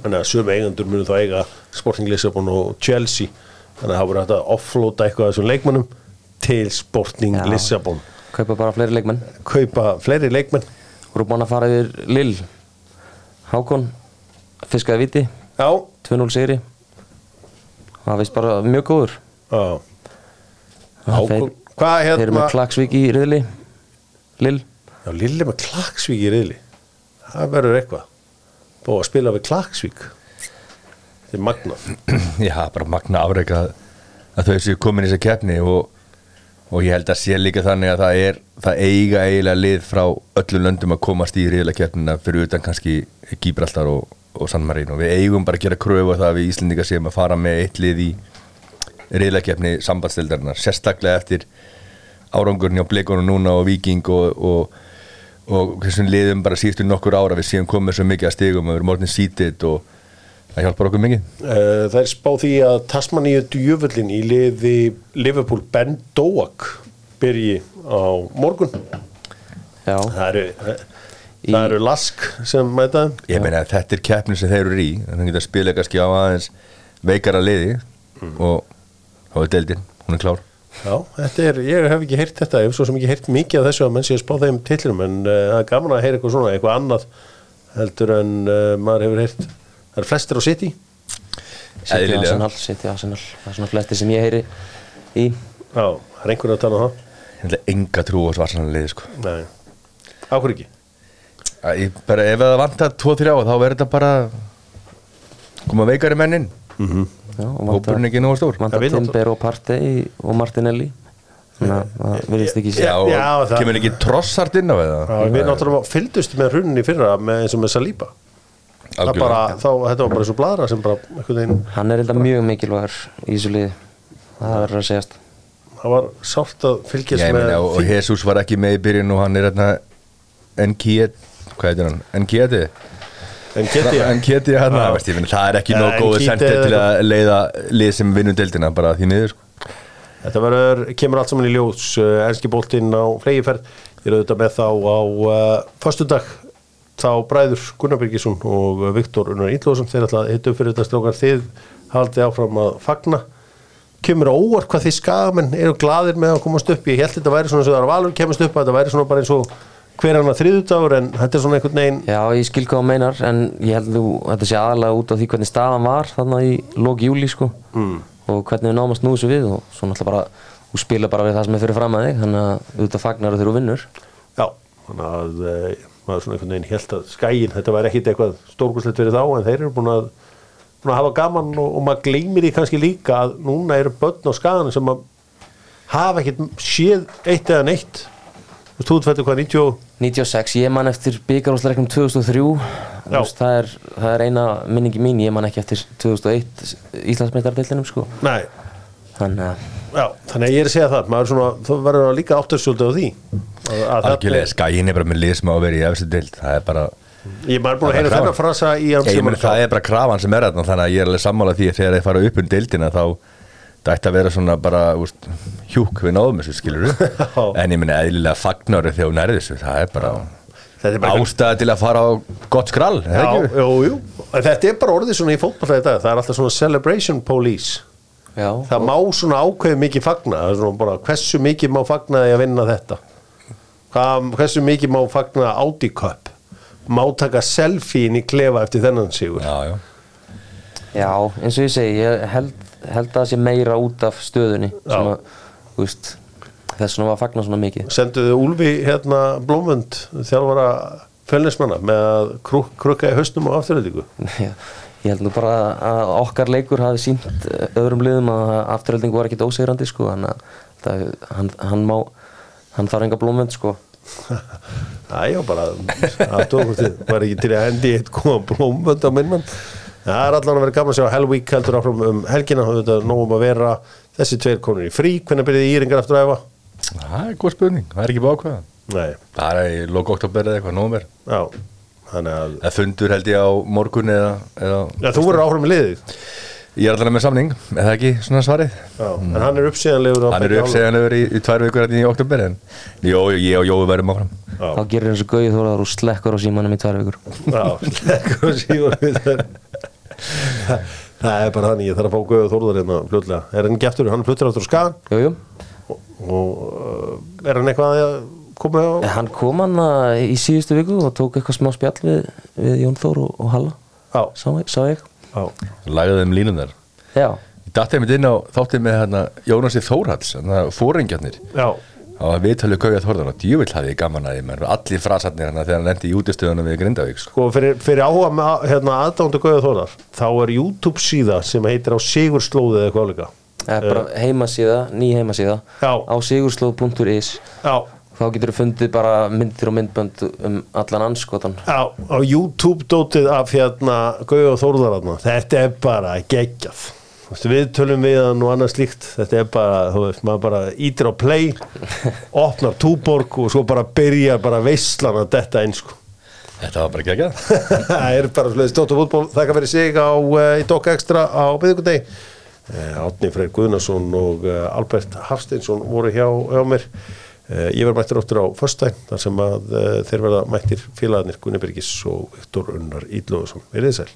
Þannig að sömu eigendur munu þá eiga Sporting Lissabon og Chelsea. Þannig að það voru hægt að offlóta eitthvað af þessum leikmannum til Sporting Já. Lissabon. Kaupa bara fleiri leikmenn. Kaupa fleiri leikmenn. Búin að fara yfir Lill Hákon Fiskaði viti já, 2-0 sigri. Það veist bara mjög góður. Hákon, hvað þeir eru hérna með Klagsvík í riðli. Lill já, Lilli með Klagsvík í riðli. Það verður eitthvað. Búið að spila við Klagsvík þetta er magnað. (clears throat) Já, bara magna afreika að, að þau séu komin í þessa keppni og, og ég held að sé líka þannig að það er það eiga eiginlega lið frá öllum löndum að komast í riðla keppnina fyrir utan kannski Gíbraltar og, og San Marino. Við eigum bara að gera kröfu á það að við Íslendinga séum að fara með eitt lið í riðla keppni sambandstildarinnar sérstaklega eftir árangurinn á blikunum núna og Viking og, og, og þessum liðum bara síðustu nokkur ára við séum komið svo mikið að stigum og við erum orðin sítið og það hjálpar okkur mikið. Eh, Það er spá því að Tasmaníu djöfullin í liði Liverpool Ben Doak byrji á morgun. Já, það eru, Í- það eru Lask sem mæta. Þeim. Ég meina að þetta er keppnin sem þeir eru í þannig að geta að spila kannski á aðeins veikara liði og þá er deildin, hún er klár Já, þetta er, ég hef ekki heyrt þetta ég hef svo sem ekki heyrt mikið af þessu að menn sé að spá þeim titlinum en uh, það er gaman að heyra eitthvað svona eitthvað annað heldur en uh, maður hefur heyrt. Það eru flestir á City. City. Arsenal City Arsenal. Það er svona flesti sem ég heyri í. Já, það er einhverju að tala um það? Ég held að enga trú á svarsanlega liði sko. Nei, áhverju ekki? Æ, ég bara, Ef það vantar 2-3 þá verður þetta bara koma veikari mennin Já, og hópurinn ekki nógu stór. Vantar Það við Timber og Partey og Martinelli. Þannig að það virðist ekki sé Já, og Já, það- kemur ekki trossart inn á við Já, við náttúrulega fylgdust með hrunni fyrra með eins og með Saliba. Það bara, þá, þetta var bara svo bladra sem bara veginn, Hann er eitthvað mjög mikilvægur í þessu liði. Það verður að segjast. Það var sárt að fylgjast Ég með og, og. Jesus var ekki með í byrjun og hann er hérna Enkiet, en hann, Já. það, er ekki nóg góðu er til að leiða lið sem vinnum deildina bara því miður sko. Þetta verður, kemur allt saman í ljós uh, Ennski boltinn á flegiferð Ég er auðvitað með þá á uh, Föstudag. Þá bræður Gunnar Birgisson og Viktor Unnar Íllóðsson Þeir ætla að hitta upp fyrir þetta strókar Þið haldið áfram að fagna. Kemur óvart hvað þið skagamenn eru gladir með að komast upp. Ég held þetta væri svona sem það var valur kemast upp að Þetta væri svona bara eins og hver annar þriðudagur En þetta er svona einhvern veginn Já, ég skil hvað þú meinar en ég held þú þetta sé aðalega út af því hvernig staðan var þarna í lók júli sko. Mm. og hvernig við náum að snúðu þessu við og svo náttúrulega bara, þú spila bara við það sem er fyrir fram að þig þannig að auðvitað fagnar þegar þú vinnur. Já, þannig að uh, maður svona einhvern veginn held að skæin, þetta væri ekkit eitthvað stórkurslegt fyrir þá, en þeir eru búin að, búin að hafa gaman og, og maður gleymir því kannski líka að núna eru börn á skagan sem að hafa ekkit séð eitt eða neitt Þú veist, þú útfættu hvað 90 og- 96, ég man eftir byggarúsleiknum 2003 Þú Já. veist, það, er, það er eina minningi mín, ég man ekki eftir 2001 Íslandsmeistardeildinum sko. Nei, þannig að já, þannig að ég er að segja það maður er svona, þú verður að líka áttursjöldu á því. Að, að algjörlega, skæin er bara með lið sem á að vera í efstu deild það er bara, Ég maður er búin að heyra þennan frasa í hans ég meni það er bara krafan sem er þarna þannig að ég er alveg sammála því að þegar þeir fara upp um deildina þá það ætti að vera svona bara úst, hjúk við náðum þessu skilur (laughs) en ég meni eðlilega fagnari þegar hún er þessu það er bara Þetta bara ástæða til að fara á gott skrall er Já, ekki? jú, jú. Þetta er bara orðið svona í fótballtæði dag Það er alltaf svona celebration police. Já, Það má svona ákveðið mikið fagna Það er svona bara hversu mikið má fagna því að vinna þetta? Hvað, Hversu mikið má fagna Audi Cup? Má taka selfie inn í klefa eftir þennan sigur? Já, já. já, eins og ég segi ég held, held að það sé meira út af stöðunni sem Já. að, þú veist þess vegna var að fagna svona mikið Senduðu Úlfi hérna Blómund þjálfara fölnismanna með að kruk, krukka í hausnum og afturrætingu (laughs) Já, Ég held nú bara að okkar leikur hafi sínt öðrum liðum að afturölding var ekkit ósegrandi sko, þannig að það, hann, hann má, hann þarf enga blómvend sko. (laughs) Það er bara að tókustið var ekki til að hendi eitt koma blómvönd á minnmann Það er allan að vera gaman að sjá Hellweek heldur áfram um helgina og þetta er nógum að vera þessi tveir konur í frí hvernig byrjaði Íringar aftur að æfa? Það er góð spurning, það er ekki Nei, Það er í lók oktober eða eitthvað, Þannig að, Það fundur held ég á morgun eða, eða já þú verður áfram með liðið Ég er allavega með samning, er það ekki svona svarið? Já, en hann er uppsíðanlegur á Hann er uppsegjanlegur í, í tvær vikur hérna í oktober en jó, ég og Jói verðum áfram Já. Þá gerir eins og gauði þóraðar og slekkur á símanum í tvær vikur. Já, slekkur og sígur Það er bara þannig, ég þarf að fá Guðu Þórðar hérna fljótlega. Er hann ekki aftur, hann fluttur aftur á skagan Jú, jú. og uh, er hann eitthvað að koma á Hann kom hann í síðustu viku og tók eitthvað smá spjall við, við Jón Þór og, og Halla, Já, sá, sá ég. já, Lagaði þeim línunar Já, Ég dætti einmitt inn á þáttið með hérna, Jónasi Þórhalls, hérna, fóringjarnir já Það var viðtalið Gauja Þórðar og djúvill hafði ég gaman að því allir frasarnir hérna þegar hann lendi í útistöðunum við Grindavík sko. Sko fyrir, fyrir áhuga með hérna, aðdándu Guðu Þórðar þá er YouTube síða sem heitir á Sigurslóði eða hvað líka er bara heimasíða, ný heimasíða Já. á sigurslóð.is Já, þá getur þú fundið bara myndir og myndbönd um allan anskotan já, á YouTube dótið af hérna Þórðar þarna. þetta er bara veist, við tölum við hann og annað slíkt. Þetta er bara, þú veist, maður bara ítir á play (laughs) opnar túborg og svo bara byrjar bara veislan að detta einn sko. Þetta var bara geggjað. (laughs) Það er bara svolítið stótt og fútból þakka fyrir sig á, uh, í Dokka Extra á byggðugundegi uh, Átni Freyr Guðnason og uh, Albert Hafsteinsson voru hjá, hjá mér. Ég verð mættir áttur á föstudaginn þar sem að þeir verða mættir félagarnir Gunni Birgis og Viktor Unnar Ídlóðsson Verðið sæl